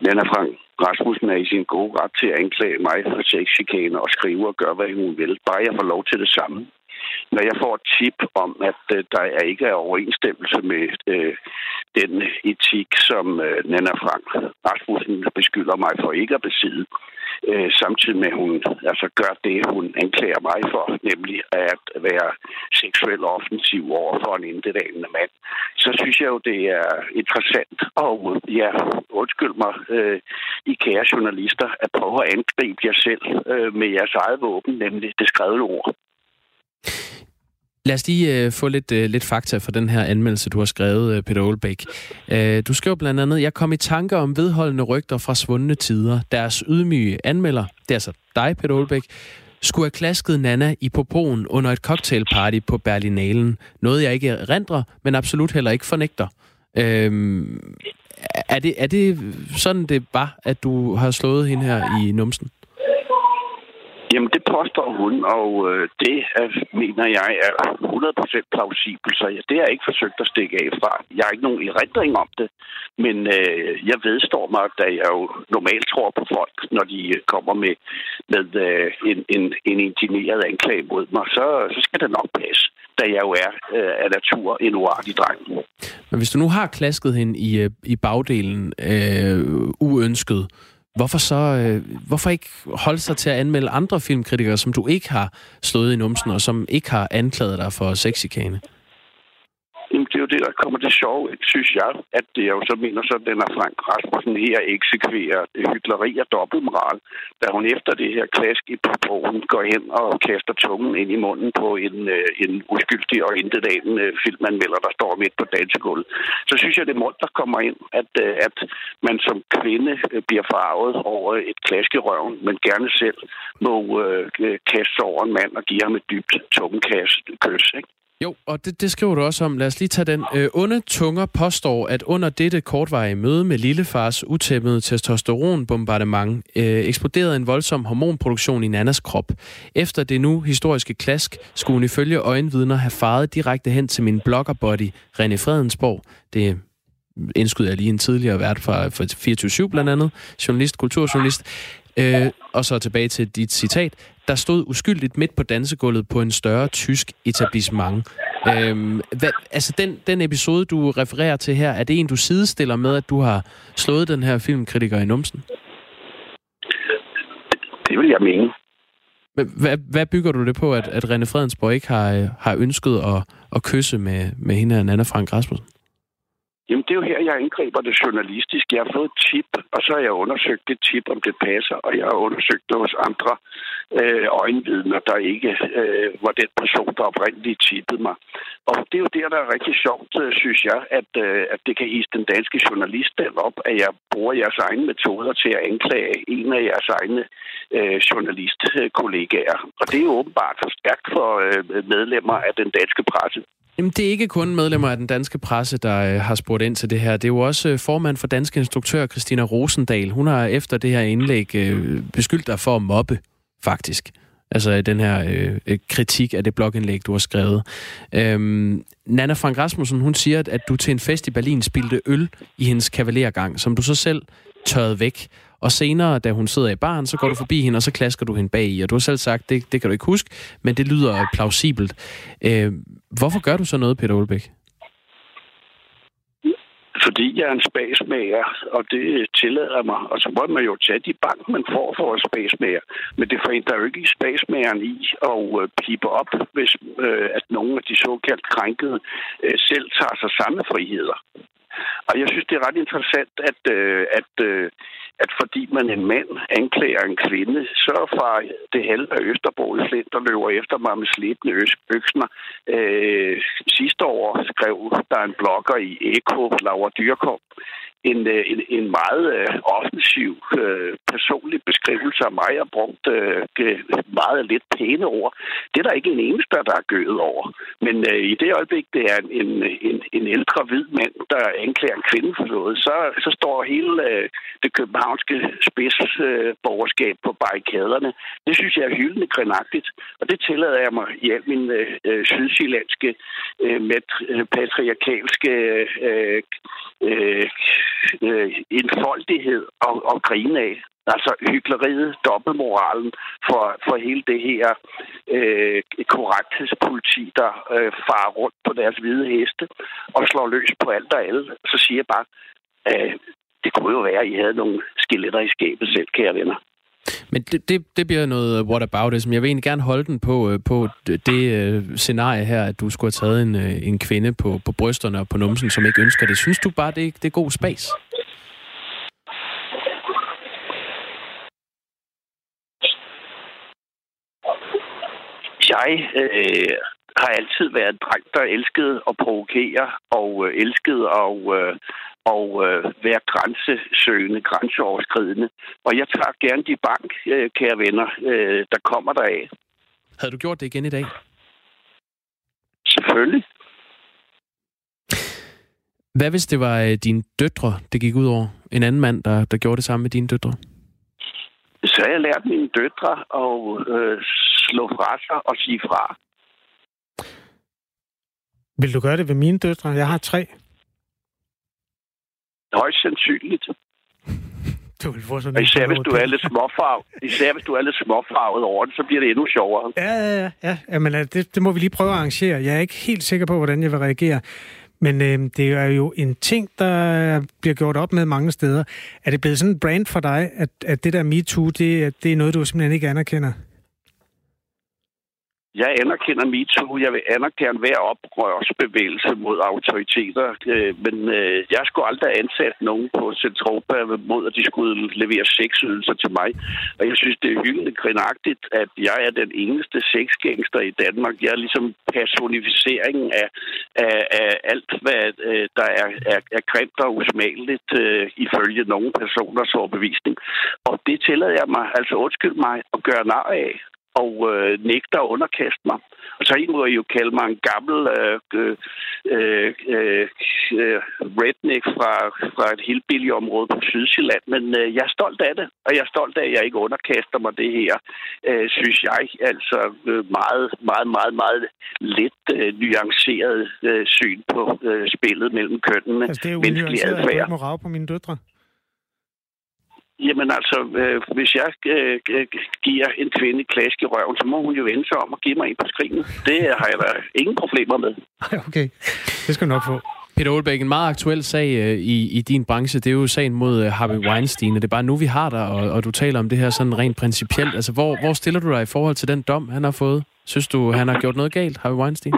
Nana Frank Rasmussen er i sin gode ret til at anklage mig for sexchikane og skrive og gøre, hvad hun vil. Bare jeg får lov til det samme. Når jeg får et tip om, at uh, der er ikke er overensstemmelse med uh, den etik, som uh, Nana Frank Rasmussen beskylder mig for ikke at besidde, øh, samtidig med, at hun altså, gør det, hun anklager mig for, nemlig at være seksuel offensiv over for en indetalende mand, så synes jeg jo, det er interessant. Og ja, undskyld mig, øh, I kære journalister, at prøve at angribe jer selv øh, med jeres eget våben, nemlig det skrevne ord. Lad os lige øh, få lidt, øh, lidt fakta for den her anmeldelse, du har skrevet, øh, Peter Olbæk. Øh, du skriver blandt andet, jeg kom i tanker om vedholdende rygter fra svundne tider. Deres ydmyge anmelder, det er altså dig, Peter Olbæk, skulle have klasket Nana i popoen under et cocktailparty på Berlinalen. Noget, jeg ikke erindrer, men absolut heller ikke fornægter. Uh, er, det, er det sådan, det var, at du har slået hende her i numsen? Jamen, det påstår hun, og øh, det er, mener jeg er 100% plausibelt, så jeg, det har jeg ikke forsøgt at stikke af fra. Jeg har ikke nogen erindring om det, men øh, jeg vedstår mig, da jeg jo normalt tror på folk, når de øh, kommer med, med øh, en, en, en indigneret anklage mod mig, så, så skal det nok passe da jeg jo er øh, af natur en uartig dreng. Men hvis du nu har klasket hende i, øh, i bagdelen øh, uønsket, Hvorfor så øh, hvorfor ikke holde sig til at anmelde andre filmkritikere, som du ikke har slået i numsen, og som ikke har anklaget dig for sexikane? Det der kommer det sjove, synes jeg, at det er jo så mener så, at den er Frank Rasmussen her eksekverer hyggeleri og dobbeltmoral, da hun efter det her klask i popoen går hen og kaster tungen ind i munden på en, øh, en uskyldig og intetdagende øh, filmanmelder, der står midt på dansegulvet. Så synes jeg, det er der kommer ind, at, øh, at man som kvinde bliver farvet over et klask i røven, men gerne selv må øh, kaste over en mand og give ham et dybt tungekast kys, ikke? Jo, og det, det skriver du også om. Lad os lige tage den. Øh, onde tunger påstår, at under dette kortvarige møde med lillefars utæmmede testosteronbombardement øh, eksploderede en voldsom hormonproduktion i Nannas krop. Efter det nu historiske klask skulle hun ifølge øjenvidner have faret direkte hen til min bloggerbody René Fredensborg. Det indskyder jeg lige en tidligere vært fra, fra 24-7 blandt andet, journalist, kulturjournalist. Øh, og så tilbage til dit citat. Der stod uskyldigt midt på dansegulvet på en større tysk etablissement. Øh, hvad, altså den, den episode, du refererer til her, er det en, du sidestiller med, at du har slået den her filmkritiker i numsen? Det vil jeg mene. Hvad, hvad bygger du det på, at, at René Fredensborg ikke har, har ønsket at, at kysse med, med hende og Anna Frank Rasmussen? Jamen, det er jo her, jeg angriber det journalistisk. Jeg har fået et tip, og så har jeg undersøgt det tip, om det passer, og jeg har undersøgt det hos andre øh, øjenvidner, der ikke øh, var den person, der oprindeligt tippede mig. Og det er jo der, der er rigtig sjovt, øh, synes jeg, at, øh, at det kan hisse den danske journalist op, at jeg bruger jeres egne metoder til at anklage en af jeres egne øh, journalistkollegaer. Og det er jo åbenbart for stærkt for øh, medlemmer af den danske presse. Jamen, det er ikke kun medlemmer af den danske presse, der øh, har spurgt ind til det her. Det er jo også øh, formand for Danske Instruktør, Christina Rosendal. Hun har efter det her indlæg øh, beskyldt dig for at mobbe, faktisk. Altså øh, den her øh, øh, kritik af det blogindlæg, du har skrevet. Øhm, Nana Frank Rasmussen, hun siger, at du til en fest i Berlin spildte øl i hendes kavalergang, som du så selv tørrede væk. Og senere, da hun sidder i baren, så går du forbi hende, og så klasker du hende bag i. Og du har selv sagt, det, det kan du ikke huske, men det lyder plausibelt. Øh, hvorfor gør du så noget, Peter Olbæk? Fordi jeg er en spasmager, og det tillader mig. Og så må man jo tage de bank, man får for en spasmager. Men det forhindrer jo ikke i spasmageren i at øh, pipe op, hvis øh, at nogle af de såkaldt krænkede øh, selv tager sig samme friheder. Og jeg synes, det er ret interessant, at, øh, at, øh, at fordi man en mand anklager en kvinde, så fra det halve af Østerbro i Flint, der løber efter mig med slidende øksner. Øh, sidste år skrev der en blogger i Eko, Laura Dyrkov, en, øh, en, en meget øh, offensiv øh, personlig beskrivelse af mig og brugt øh, meget lidt pæne ord. Det er der ikke en eneste, der er gøet over. Men øh, i det øjeblik, det er en, en, en ældre hvid mand, der anklager en kvinde for noget, så, så står hele øh, det københavnske spidsborgerskab øh, på barrikaderne. Det synes jeg er hyldende grinagtigt, og det tillader jeg mig i al min øh, øh sydsjællandske, øh, med patriarkalske øh, øh, øh, enfoldighed og, og grine af. Altså hyggeleriet, dobbeltmoralen for, for hele det her øh, korrekthedspoliti, der øh, farer rundt på deres hvide heste og slår løs på alt og alle. Så siger jeg bare, øh, det kunne jo være, at I havde nogle skeletter i skabet selv, kære venner. Men det, det, det bliver noget what about it, som Jeg vil egentlig gerne holde den på, øh, på det øh, scenarie her, at du skulle have taget en, øh, en kvinde på, på brysterne og på numsen, som ikke ønsker det. Synes du bare, det, det er god spas? Jeg øh, har altid været en dreng, der elskede at provokere og øh, elskede at øh, og øh, være grænsesøgende, grænseoverskridende. Og jeg tager gerne de bank, øh, kære venner, øh, der kommer der af. Havde du gjort det igen i dag? Selvfølgelig. Hvad hvis det var øh, dine døtre, det gik ud over? En anden mand, der, der gjorde det samme med dine døtre? Så har jeg lært mine døtre at øh, slå fra sig og sige fra. Vil du gøre det ved mine døtre? Jeg har tre. Højst sandsynligt. Du vil få sådan især hvis du er lidt småfarvet, især hvis du er lidt småfarvet over det, så bliver det endnu sjovere. Ja, ja, ja. ja. Jamen, det, det må vi lige prøve at arrangere. Jeg er ikke helt sikker på, hvordan jeg vil reagere. Men øh, det er jo en ting, der bliver gjort op med mange steder. Er det blevet sådan en brand for dig, at, at det der MeToo, det, det er noget, du simpelthen ikke anerkender? Jeg anerkender MeToo. Jeg vil anerkende hver oprørsbevægelse mod autoriteter. Øh, men øh, jeg skulle aldrig ansat nogen på Centropa mod, at de skulle levere sexydelser til mig. Og jeg synes, det er hyggeligt grinagtigt, at jeg er den eneste sexgangster i Danmark. Jeg er ligesom personificeringen af, af, af alt, hvad øh, der er, er, er grimt og usmageligt ifølge nogle personers overbevisning. Og det tillader jeg mig, altså undskyld mig, at gøre nar af og øh, nægter at underkaste mig. Og så må I jo kalde mig en gammel øh, øh, øh, øh, redneck fra, fra et helt område på Sydsjælland, men øh, jeg er stolt af det, og jeg er stolt af, at jeg ikke underkaster mig det her, øh, synes jeg, altså øh, meget, meget, meget, meget lidt øh, nuanceret øh, syn på øh, spillet mellem kønnene. Altså det er jo at du ikke må rave på mine døtre. Jamen altså, øh, hvis jeg øh, giver en kvinde klask i røven, så må hun jo vende sig om og give mig en på skrinet. Det har jeg da ingen problemer med. Okay, det skal du nok få. Peter Olbæk, en meget aktuel sag øh, i, i din branche, det er jo sagen mod øh, Harvey Weinstein, og det er bare nu, vi har dig, og, og du taler om det her sådan rent principielt. Altså, hvor, hvor stiller du dig i forhold til den dom, han har fået? Synes du, han har gjort noget galt, Harvey Weinstein?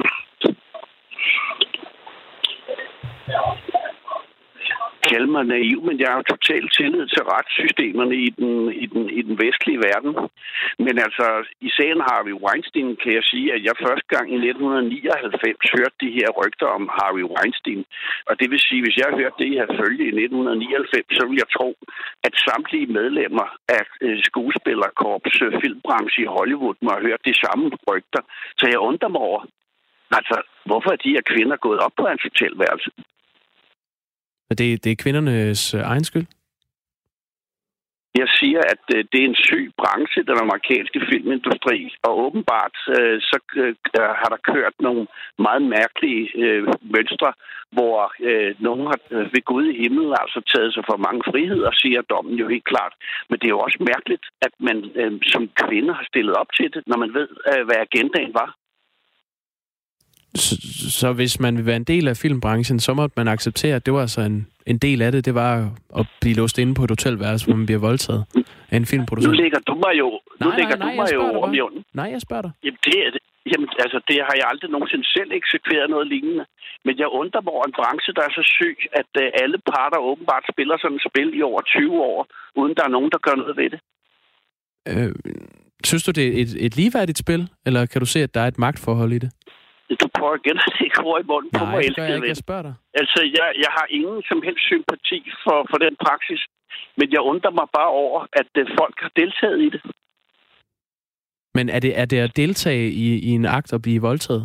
Kalde mig naiv, men jeg har jo totalt tillid til retssystemerne i den, i, den, i den vestlige verden. Men altså, i sagen Harvey Weinstein kan jeg sige, at jeg første gang i 1999 hørte de her rygter om Harvey Weinstein. Og det vil sige, hvis jeg hørte det her følge i 1999, så ville jeg tro, at samtlige medlemmer af øh, skuespillerkorps øh, filmbranche i Hollywood må have hørt de samme rygter. Så jeg undrer mig over, altså, hvorfor er de her kvinder gået op på hans hotelværelse? Men det, det er kvindernes øh, egen skyld? Jeg siger, at øh, det er en syg branche, den amerikanske filmindustri, og åbenbart øh, så øh, øh, har der kørt nogle meget mærkelige øh, mønstre, hvor øh, nogen har øh, ved Gud i himlen altså taget sig for mange friheder, siger dommen jo helt klart. Men det er jo også mærkeligt, at man øh, som kvinde har stillet op til det, når man ved, øh, hvad agendaen var. Så, så hvis man vil være en del af filmbranchen, så måtte man acceptere, at det var altså en, en del af det, det var at blive låst inde på et hotelværelse, hvor man bliver voldtaget af en filmproducent. Nu ligger du mig jo, nu Nej, ligger nej, du nej, mig jeg jo dig om jorden. Nej, jeg spørger dig. Jamen, det, er- jamen, altså, det har jeg aldrig nogensinde selv eksekveret noget lignende. Men jeg undrer mig over en branche, der er så syg, at uh, alle parter åbenbart spiller sådan et spil i over 20 år, uden der er nogen, der gør noget ved det. Øh, synes du, det er et, et ligeværdigt spil, eller kan du se, at der er et magtforhold i det? Du prøver igen at lægge ord i munden på Nej, mig, det gør jeg ikke. Jeg spørger dig. Altså, jeg, jeg har ingen som helst sympati for, for den praksis, men jeg undrer mig bare over, at uh, folk har deltaget i det. Men er det, er det at deltage i, i en akt og blive voldtaget?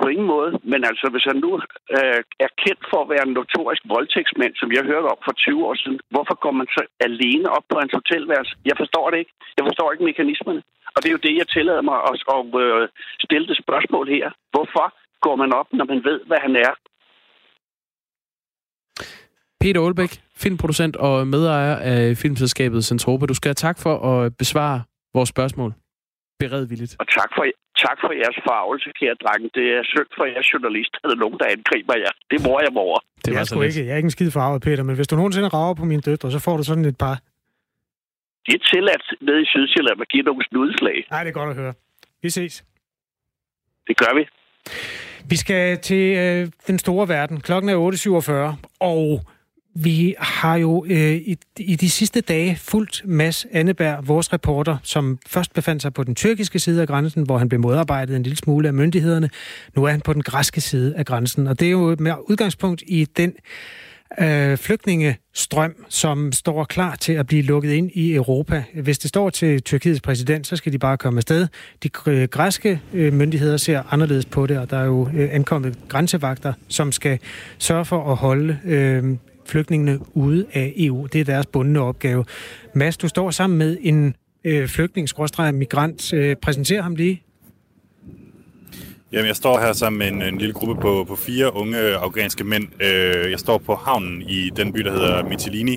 På ingen måde. Men altså, hvis han nu øh, er kendt for at være en notorisk voldtægtsmand, som jeg hørte om for 20 år siden, hvorfor går man så alene op på hans hotelværelse? Jeg forstår det ikke. Jeg forstår ikke mekanismerne. Og det er jo det, jeg tillader mig at, at øh, stille det spørgsmål her. Hvorfor går man op, når man ved, hvad han er? Peter Aalbæk, filmproducent og medejer af filmselskabet Centropa. Du skal have tak for at besvare vores spørgsmål. Beredvilligt. Og tak for, tak for jeres farvelse, kære drenge. Det er synd for jeres journalist, at der er nogen, der angriber jer. Det må jeg mig over. Det jeg var er så ikke, jeg er ikke en skid farvet, Peter, men hvis du nogensinde rager på mine døtre, så får du sådan et par. Det er tilladt nede i Sydsjælland at give nogle snudslag. Nej, det er godt at høre. Vi ses. Det gør vi. Vi skal til øh, den store verden. Klokken er 8.47, og vi har jo øh, i, i de sidste dage fulgt Mads Anneberg, vores reporter, som først befandt sig på den tyrkiske side af grænsen, hvor han blev modarbejdet en lille smule af myndighederne. Nu er han på den græske side af grænsen, og det er jo med udgangspunkt i den øh, flygtningestrøm, som står klar til at blive lukket ind i Europa. Hvis det står til Tyrkiets præsident, så skal de bare komme afsted. De øh, græske øh, myndigheder ser anderledes på det, og der er jo øh, ankommet grænsevagter, som skal sørge for at holde øh, flygtningene ude af EU. Det er deres bundne opgave. Mads, du står sammen med en øh, flygtning-migrant. Øh, præsenter ham lige. Jamen, jeg står her sammen med en, en lille gruppe på, på fire unge afghanske mænd. Øh, jeg står på havnen i den by, der hedder Mytilini,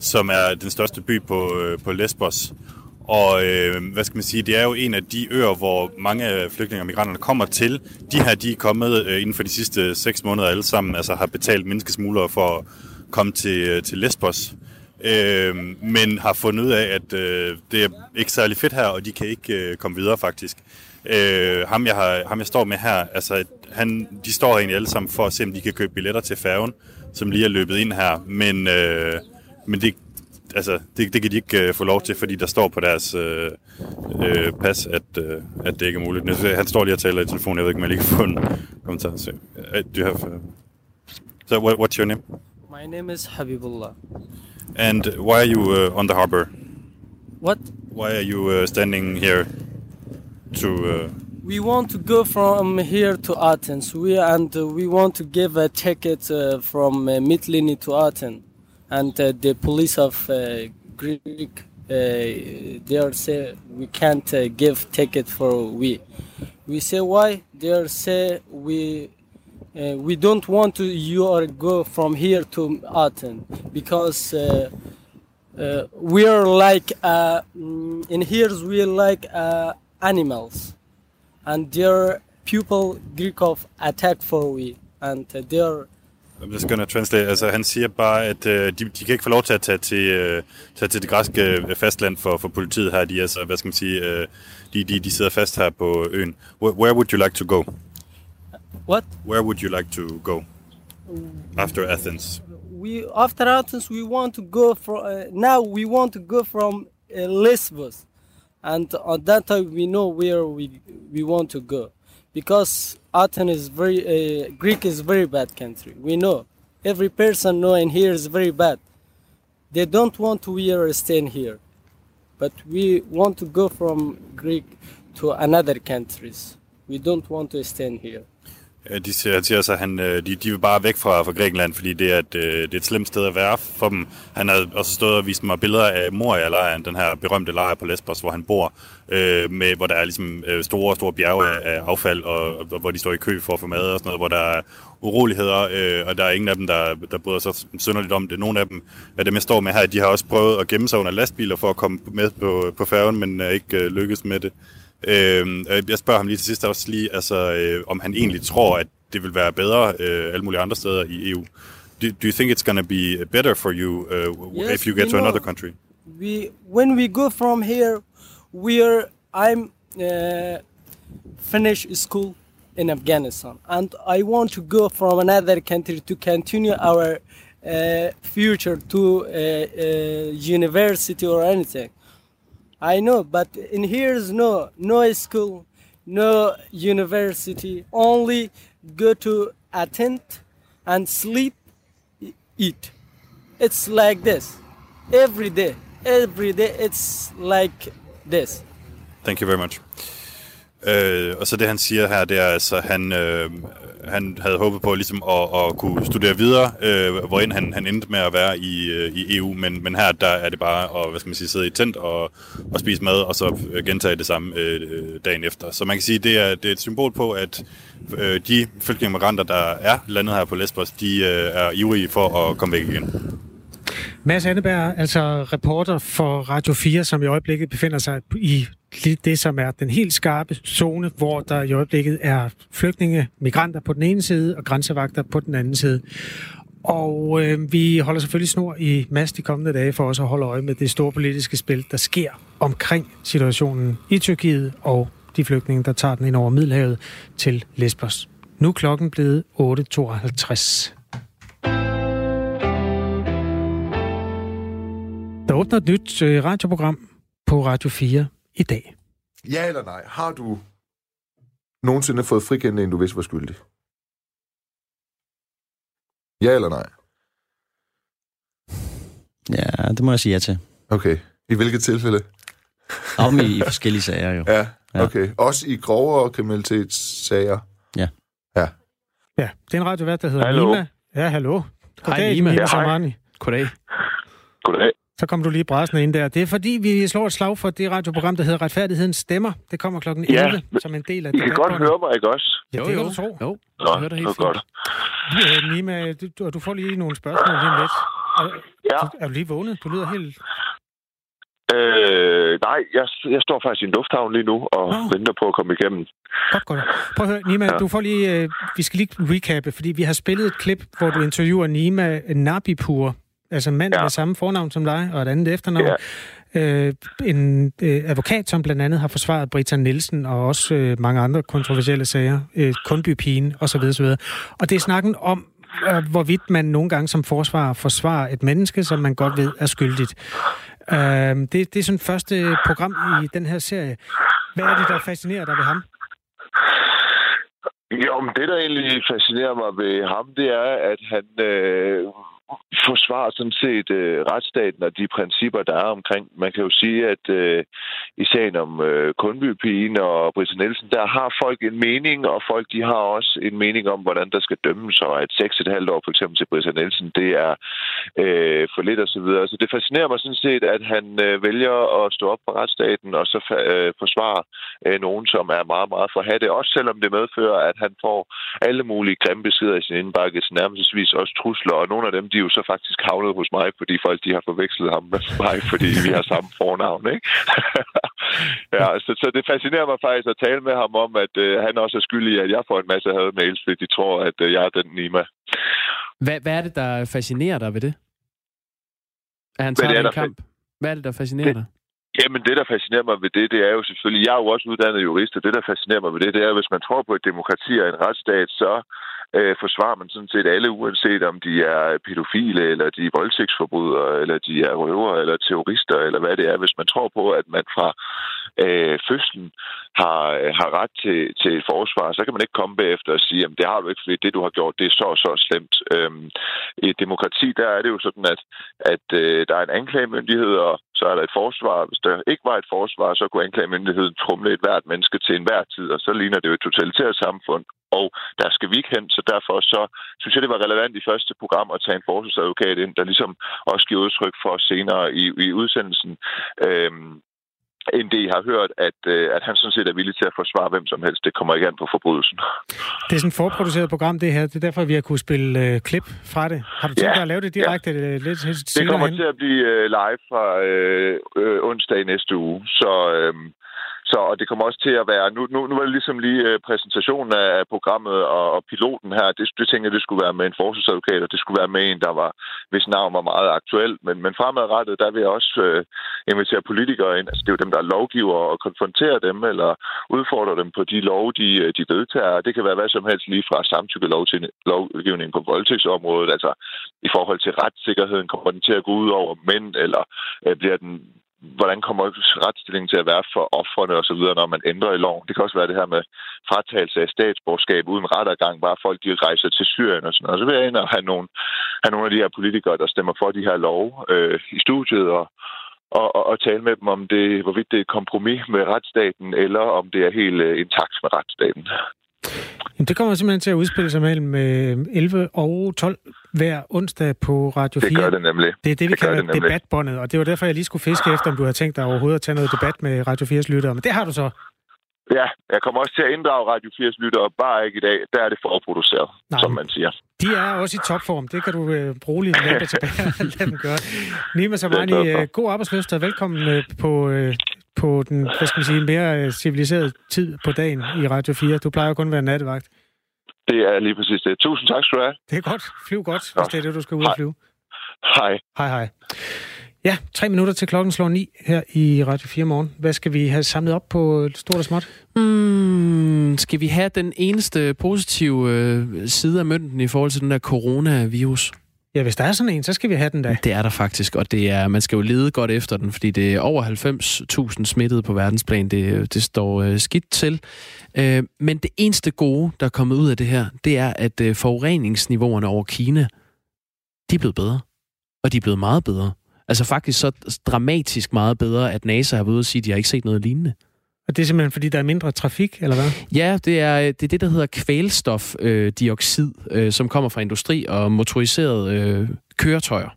som er den største by på, øh, på Lesbos. Og øh, hvad skal man sige, det er jo en af de øer, hvor mange flygtninge og migranterne kommer til. De her, de er kommet øh, inden for de sidste seks måneder alle sammen, altså har betalt menneskesmuglere for kom til, øh, til Lesbos. Øh, men har fundet ud af, at øh, det er ikke særlig fedt her, og de kan ikke øh, komme videre faktisk. Øh, ham, jeg har, ham jeg står med her, altså, han, de står egentlig alle sammen for at se, om de kan købe billetter til færgen, som lige er løbet ind her. Men, øh, men det, altså, det, det kan de ikke øh, få lov til, fordi der står på deres øh, øh, pas, at, øh, at det ikke er muligt. Øh, han står lige og taler i telefonen, jeg ved ikke, om jeg lige kan få en kommentar. Så, uh, øh, do you have, uh... so what, what's your name? My name is Habibullah. And why are you uh, on the harbor? What? Why are you uh, standing here to... Uh... We want to go from here to Athens. We and uh, we want to give a ticket uh, from uh, Mytilene to Athens. And uh, the police of uh, Greek, uh, they are say we can't uh, give ticket for we. We say why? They are say we uh, we don't want to you or go from here to Athens because uh, uh, we are like uh, mm, in here we are like uh, animals, and their people Greek of attack for we, and their I'm just gonna translate. Altså, han siger bare, at uh, de, de kan ikke få lov til at tage til, uh, tage til det græske øh, fastland for, for politiet her. De er altså, hvad skal man sige, uh, de, de, de sidder fast her på øen. Where, where would you like to go? What? Where would you like to go? after Athens? We after Athens, we want to go from. Uh, now we want to go from uh, Lesbos, and at that time we know where we we want to go, because Athens is very uh, Greek is very bad country. We know every person know and here is very bad. They don't want to we are staying here, but we want to go from Greek to another countries. We don't want to stand here. Øh, de siger, han siger så, at han, øh, de, de vil bare væk fra, fra Grækenland, fordi det er, et, øh, det er et slemt sted at være for dem. Han har også stået og vist mig billeder af Moria-lejren, den her berømte lejr på Lesbos, hvor han bor, øh, med, hvor der er ligesom store, store bjerge af, af affald, og, og hvor de står i kø for at få mad og sådan noget, hvor der er uroligheder, øh, og der er ingen af dem, der, der bryder sig synderligt om det. Nogle af dem, af dem jeg står med her, de har også prøvet at gemme sig under lastbiler for at komme med på, på færgen, men er ikke øh, lykkes med det. Øh, jeg spørger ham lige til sidst også lige, altså, øh, om han egentlig tror, at det vil være bedre øh, alle mulige andre steder i EU. Do, do you think it's going to be better for you uh, Yes, if you get to know. another country? we when we go from here we are i'm uh, finish school in afghanistan and i want to go from another country to continue our uh, future to uh, uh, university or anything i know but in here is no no school no university. Only go to attend and sleep eat. It's like this. Every day every day it's like this. Thank you very much. Øh, og så det han siger her, det er altså, han, øh, han havde håbet på ligesom at, at kunne studere videre, øh, hvor han, han endte med at være i, øh, i EU, men, men her der er det bare at hvad skal man sige, sidde i tent og, og spise mad, og så øh, gentage det samme øh, øh, dagen efter. Så man kan sige, det er, det er et symbol på, at øh, de flygtninge migranter, der er landet her på Lesbos, de øh, er ivrige for at komme væk igen. Mads Anneberg, altså reporter for Radio 4, som i øjeblikket befinder sig i det, som er den helt skarpe zone, hvor der i øjeblikket er flygtninge, migranter på den ene side og grænsevagter på den anden side. Og øh, vi holder selvfølgelig snor i masse de kommende dage for også at holde øje med det store politiske spil, der sker omkring situationen i Tyrkiet og de flygtninge, der tager den ind over Middelhavet til Lesbos. Nu er klokken blevet 8.52. Der åbner et nyt øh, radioprogram på Radio 4 i dag. Ja eller nej? Har du nogensinde fået frikendt en, du vidste var skyldig? Ja eller nej? Ja, det må jeg sige ja til. Okay. I hvilket tilfælde? Om i, i forskellige sager jo. Ja, okay. Også i grovere kriminalitetssager? Ja. Ja. Ja, det er en radiovært, der hedder Hallo. Nima. Ja, hallo. Goddag, Nima. Nima Ja, hej. Samani. Goddag. Goddag. Så kom du lige bræsende ind der. Det er fordi, vi slår et slag for det radioprogram, der hedder Retfærdighedens Stemmer. Det kommer klokken Ja, 11 som en del af I kan godt høre mig, ikke også? Ja, det kan du tro. Jo, Nå, jeg hører dig det helt godt. Øh, Nima, du, du- får lige nogle spørgsmål lige lidt. Er, Ja. du, er du lige vågnet? Du lyder helt... Øh, nej, jeg, jeg står faktisk i en lufthavn lige nu og Nå. venter på at komme igennem. Godt, godt. Prøv at høre, Nima, ja. Ja. du får lige... Øh, vi skal lige recappe, fordi vi har spillet et klip, hvor du interviewer Nima Nabipur, altså en mand ja. Med samme fornavn som dig og et andet efternavn. Ja. Øh, en øh, advokat, som blandt andet har forsvaret Britta Nielsen og også øh, mange andre kontroversielle sager, øh, Kundbypigen osv. osv. Og det er snakken om, øh, hvorvidt man nogle gange som forsvarer forsvarer et menneske, som man godt ved er skyldigt. Øh, det, det er sådan første program i den her serie. Hvad er det, der fascinerer dig ved ham? Jo, men det, der egentlig fascinerer mig ved ham, det er, at han øh, forsvarer sådan set øh, retsstaten og de principper, der er omkring. Man kan jo sige, at øh, i sagen om øh, Kundbypigen og Britta Nielsen, der har folk en mening, og folk de har også en mening om, hvordan der skal dømmes, og at 6,5 år for eksempel til Britta Nielsen, det er øh, for lidt og så videre. Så det fascinerer mig sådan set, at han øh, vælger at stå op for retsstaten og så øh, forsvare øh, nogen, som er meget, meget forhatte. Også selvom det medfører, at han får alle mulige grimme beskeder i sin indbakke, til nærmest også trusler, og nogle af dem, de jo så faktisk havnet hos mig, fordi folk de har forvekslet ham med mig, fordi vi har samme fornavn, ikke? ja, så, så det fascinerer mig faktisk at tale med ham om, at øh, han også er skyldig at jeg får en masse had-mails, fordi de tror, at øh, jeg er den Nima. Hvad, hvad er det, der fascinerer dig ved det? At han tager det er, fa- kamp? Hvad er det, der fascinerer dig? Jamen, det, der fascinerer mig ved det, det er jo selvfølgelig, jeg er jo også uddannet jurist, og det, der fascinerer mig ved det, det er, at hvis man tror på et demokrati og en retsstat, så øh, forsvarer man sådan set alle, uanset om de er pædofile, eller de er voldtægtsforbrydere, eller de er røvere, eller terrorister, eller hvad det er. Hvis man tror på, at man fra øh, fødslen har, har ret til, til forsvar, så kan man ikke komme bagefter og sige, at det har du ikke, fordi det, du har gjort, det er så og så slemt. Øhm, I et demokrati, der er det jo sådan, at, at øh, der er en anklagemyndighed, og så er der et forsvar. Hvis der ikke var et forsvar, så kunne anklagemyndigheden trumle et hvert menneske til enhver tid, og så ligner det jo et totalitært samfund. Og der skal vi ikke hen, så derfor så synes jeg, det var relevant i første program at tage en forsvarsadvokat ind, der ligesom også giver udtryk for senere i, i udsendelsen, øhm, end det, jeg har hørt, at, øh, at han sådan set er villig til at forsvare hvem som helst. Det kommer ikke an på forbrydelsen. Det er sådan et forproduceret program, det her. Det er derfor, vi har kunne spille øh, klip fra det. Har du tænkt ja, dig at lave det direkte ja. Øh, lidt Det kommer hen? til at blive øh, live fra øh, øh, onsdag i næste uge. Så, øh, så og det kommer også til at være... Nu, nu, nu var det ligesom lige øh, præsentationen af programmet og, og piloten her. Det, det tænkte jeg, det skulle være med en forsvarsadvokat, og det skulle være med en, der var, hvis navn var meget aktuelt. Men, men fremadrettet, der vil jeg også øh, invitere politikere ind. Altså, det er jo dem, der er lovgiver, og konfrontere dem, eller udfordre dem på de lov, de, øh, de vedtager. Det kan være hvad som helst lige fra samtykkelov til lovgivning på voldtægtsområdet. Altså, i forhold til retssikkerheden, kommer den til at gå ud over mænd, eller øh, bliver den hvordan kommer retsstillingen til at være for offrene og så videre, når man ændrer i loven. Det kan også være det her med fratagelse af statsborgerskab uden rettergang, bare folk de rejser til Syrien og sådan noget. Og så vil jeg ind og have nogle, have nogle af de her politikere, der stemmer for de her lov øh, i studiet og, og, og, og tale med dem om det, hvorvidt det er et kompromis med retsstaten, eller om det er helt øh, intakt med retsstaten. Jamen, det kommer simpelthen til at udspille sig mellem 11 øh, og 12 hver onsdag på Radio 4. Det gør det nemlig. Det er det, vi det kalder debatbåndet, og det var derfor, jeg lige skulle fiske efter, om du har tænkt dig overhovedet at tage noget debat med Radio 4's lyttere. Men det har du så. Ja, jeg kommer også til at inddrage Radio 4's lyttere, bare ikke i dag. Der er det forproduceret, Nej. som man siger. De er også i topform. Det kan du øh, bruge lidt lade tilbage og lade dem gøre. Nima Samani, øh, god arbejdsløst og velkommen øh, på, øh, på den, hvad skal man sige, mere civiliserede tid på dagen i Radio 4. Du plejer kun at være nattevagt. Det er lige præcis det. Tusind tak skal du have. Det er godt. Flyv godt, hvis det er det, du skal ud og flyve. Hej. Hej, hej. Ja, tre minutter til klokken slår ni her i Radio 4 morgen. Hvad skal vi have samlet op på stort og småt? Mm, skal vi have den eneste positive øh, side af mønten i forhold til den der coronavirus? Ja, hvis der er sådan en, så skal vi have den da. Det er der faktisk, og det er, man skal jo lede godt efter den, fordi det er over 90.000 smittede på verdensplan. Det, det står øh, skidt til. Øh, men det eneste gode, der er kommet ud af det her, det er, at øh, forureningsniveauerne over Kina, de er blevet bedre. Og de er blevet meget bedre. Altså faktisk så dramatisk meget bedre, at NASA har været ude og sige, at de har ikke set noget lignende. Og det er simpelthen, fordi der er mindre trafik, eller hvad? Ja, det er det, er det der hedder kvælstofdioxid, øh, øh, som kommer fra industri og motoriserede øh, køretøjer.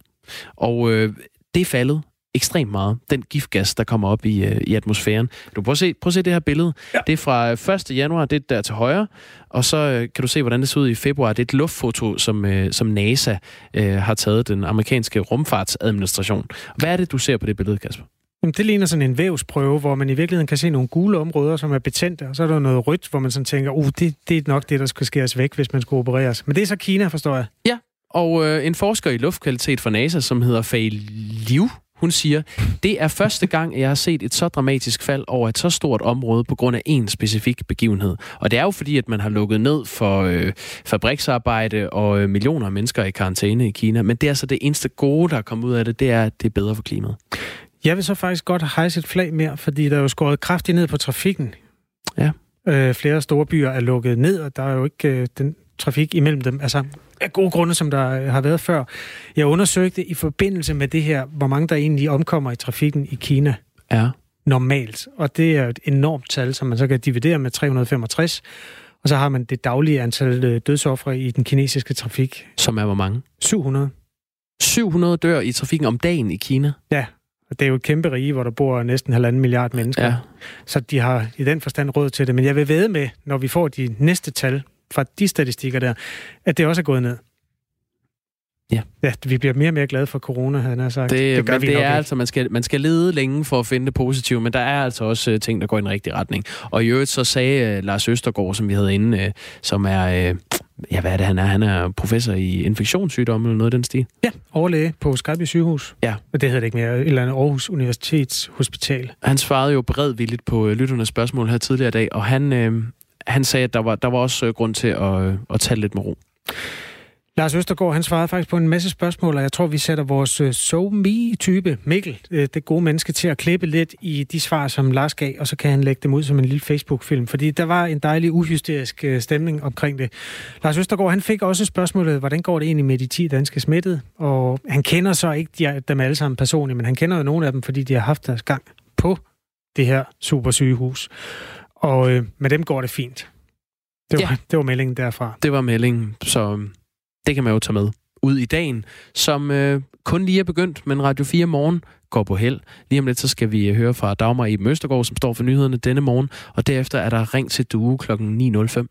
Og øh, det er faldet ekstremt meget, den giftgas, der kommer op i, øh, i atmosfæren. Du prøv at, se, prøv at se det her billede. Ja. Det er fra 1. januar, det er der til højre, og så øh, kan du se, hvordan det ser ud i februar. Det er et luftfoto, som, øh, som NASA øh, har taget, den amerikanske rumfartsadministration. Hvad er det, du ser på det billede, Kasper? Jamen, det ligner sådan en vævsprøve, hvor man i virkeligheden kan se nogle gule områder, som er betændte, og så er der noget rødt, hvor man sådan tænker, uh, det, det er nok det, der skal skæres væk, hvis man skulle opereres. Men det er så Kina, forstår jeg. Ja, og øh, en forsker i luftkvalitet fra NASA, som hedder Fei Liu, hun siger, det er første gang, jeg har set et så dramatisk fald over et så stort område på grund af en specifik begivenhed. Og det er jo fordi, at man har lukket ned for øh, fabriksarbejde og øh, millioner af mennesker i karantæne i Kina. Men det er altså det eneste gode, der er kommet ud af det, det er, at det er bedre for klimaet. Jeg vil så faktisk godt hejse et flag mere, fordi der er jo skåret kraftigt ned på trafikken. Ja. Øh, flere store byer er lukket ned, og der er jo ikke øh, den trafik imellem dem. Altså, af gode grunde, som der har været før. Jeg undersøgte i forbindelse med det her, hvor mange der egentlig omkommer i trafikken i Kina. Ja. Normalt. Og det er et enormt tal, som man så kan dividere med 365. Og så har man det daglige antal øh, dødsoffre i den kinesiske trafik. Som er hvor mange? 700. 700 dør i trafikken om dagen i Kina? Ja, og det er jo et kæmpe rige, hvor der bor næsten halvanden milliard mennesker. Ja. Så de har i den forstand råd til det. Men jeg vil ved med, når vi får de næste tal fra de statistikker der, at det også er gået ned. Ja. ja, vi bliver mere og mere glade for corona, han har sagt. Det, det gør men vi det er ikke. altså, man skal, man skal lede længe for at finde det positive, men der er altså også uh, ting, der går i den rigtige retning. Og i øvrigt så sagde uh, Lars Østergaard, som vi havde inde, uh, som er, uh, ja hvad er det han er? Han er professor i infektionssygdomme eller noget af den stil. Ja, overlæge på Skype sygehus. Ja. Men det hedder det ikke mere, et eller andet Aarhus Universitets Hospital. Han svarede jo beredvilligt på uh, lytternes spørgsmål her tidligere i dag, og han, uh, han sagde, at der var, der var også øh, grund til at, øh, at tage lidt med ro. Lars Østergaard, han svarede faktisk på en masse spørgsmål, og jeg tror, vi sætter vores øh, so me-type, Mikkel, det gode menneske, til at klippe lidt i de svar, som Lars gav, og så kan han lægge dem ud som en lille Facebook-film, fordi der var en dejlig uhysterisk stemning omkring det. Lars Østergaard, han fik også spørgsmålet, hvordan går det egentlig med de 10 danske smittede? Og han kender så ikke de, dem alle sammen personligt, men han kender jo nogle af dem, fordi de har haft deres gang på det her super sygehus. Og uh, med dem går det fint. Det var, ja. det var meldingen derfra. Det var meldingen, så det kan man jo tage med ud i dagen, som øh, kun lige er begyndt, men Radio 4 morgen går på held. Lige om lidt, så skal vi høre fra Dagmar i Møstergaard, som står for nyhederne denne morgen, og derefter er der ring til Due kl. 9.05.